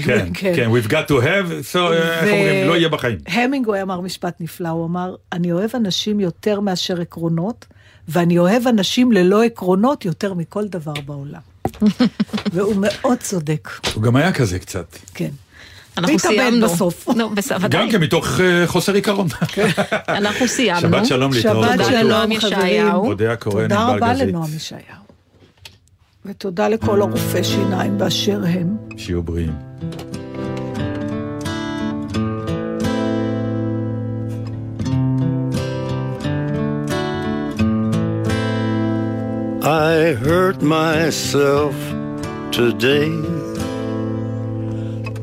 כן, כן. כן, we've got to have, so, איך אומרים, לא יהיה בחיים. המינגווי אמר משפט נפלא, הוא אמר, אני אוהב אנשים יותר מאשר עקרונות, ואני אוהב אנשים ללא עקרונות יותר מכל דבר בעולם. והוא מאוד צודק, הוא גם היה כזה קצת. כן. אנחנו סיימנו. בסוף. נו, בסדר, ודאי. גם כן מתוך אה, חוסר עיקרון. אנחנו סיימנו. שבת שלום להתראות. שבת תודה, שלום, חברים. ישעיהו. אודיה קורן, תודה רבה. לנועם ישעיהו. ותודה לכל הרופאי שיניים באשר הם. שיהיו בריאים. I hurt myself today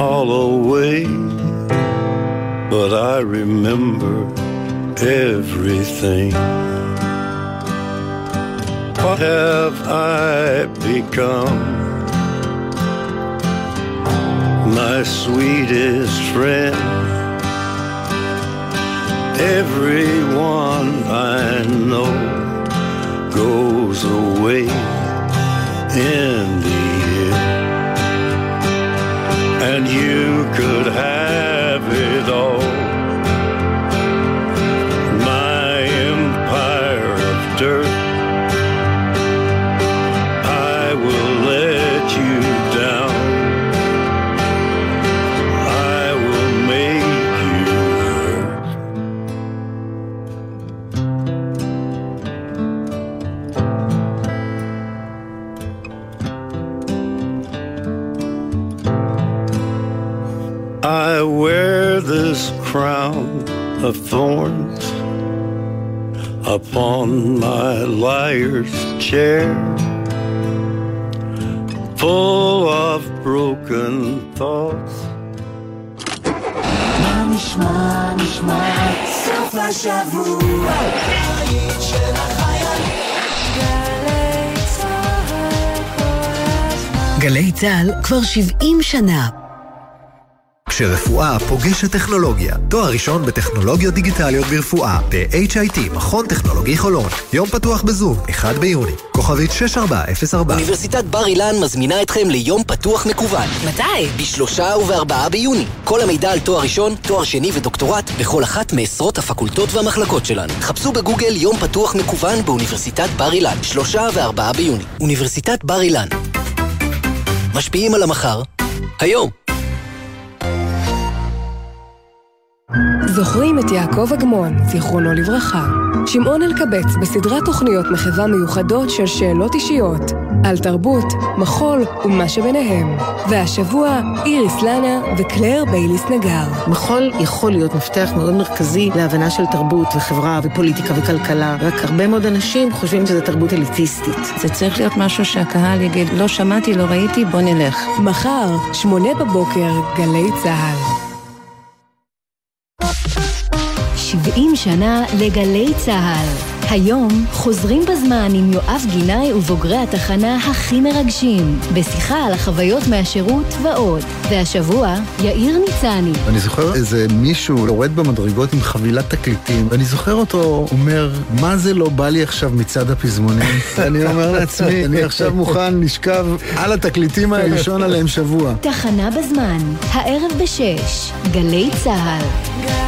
all away, but I remember everything. What have I become? My sweetest friend. Everyone I know goes away in the. And you could have it all. Of thorns upon my liar's chair, full of broken thoughts. מה נשמע, נשמע, סוף השבוע, הבית של החיילים. גלי צה"ל כבר 70 שנה. כשרפואה פוגשת טכנולוגיה. תואר ראשון בטכנולוגיות דיגיטליות ברפואה, ב-HIT, מכון טכנולוגי חולון. יום פתוח בזום, 1 ביוני. כוכבית 6404. אוניברסיטת בר אילן מזמינה אתכם ליום פתוח מקוון. מתי? בשלושה ובארבעה ביוני. כל המידע על תואר ראשון, תואר שני ודוקטורט בכל אחת מעשרות הפקולטות והמחלקות שלנו. חפשו בגוגל יום פתוח מקוון באוניברסיטת בר אילן. שלושה וארבעה ביוני. אוניברסיטת בר אילן. משפיעים על המחר, היום. זוכרים את יעקב אגמון, זיכרונו לברכה. שמעון אלקבץ בסדרת תוכניות מחווה מיוחדות של שאלות אישיות, על תרבות, מחול ומה שביניהם. והשבוע, איריס לנה וקלר בייליס נגר. מחול יכול להיות מפתח מאוד מרכזי להבנה של תרבות וחברה ופוליטיקה וכלכלה, רק הרבה מאוד אנשים חושבים שזה תרבות אליטיסטית. זה צריך להיות משהו שהקהל יגיד, לא שמעתי, לא ראיתי, בוא נלך. מחר, שמונה בבוקר, גלי צה"ל. 70 שנה לגלי צה"ל. היום חוזרים בזמן עם יואב גינאי ובוגרי התחנה הכי מרגשים, בשיחה על החוויות מהשירות ועוד. והשבוע, יאיר ניצני. אני זוכר איזה מישהו יורד במדרגות עם חבילת תקליטים, ואני זוכר אותו אומר, מה זה לא בא לי עכשיו מצד הפזמונים? אני אומר לעצמי, אני עכשיו מוכן לשכב על התקליטים האלה, לישון עליהם שבוע. תחנה בזמן, הערב בשש, גלי צה"ל.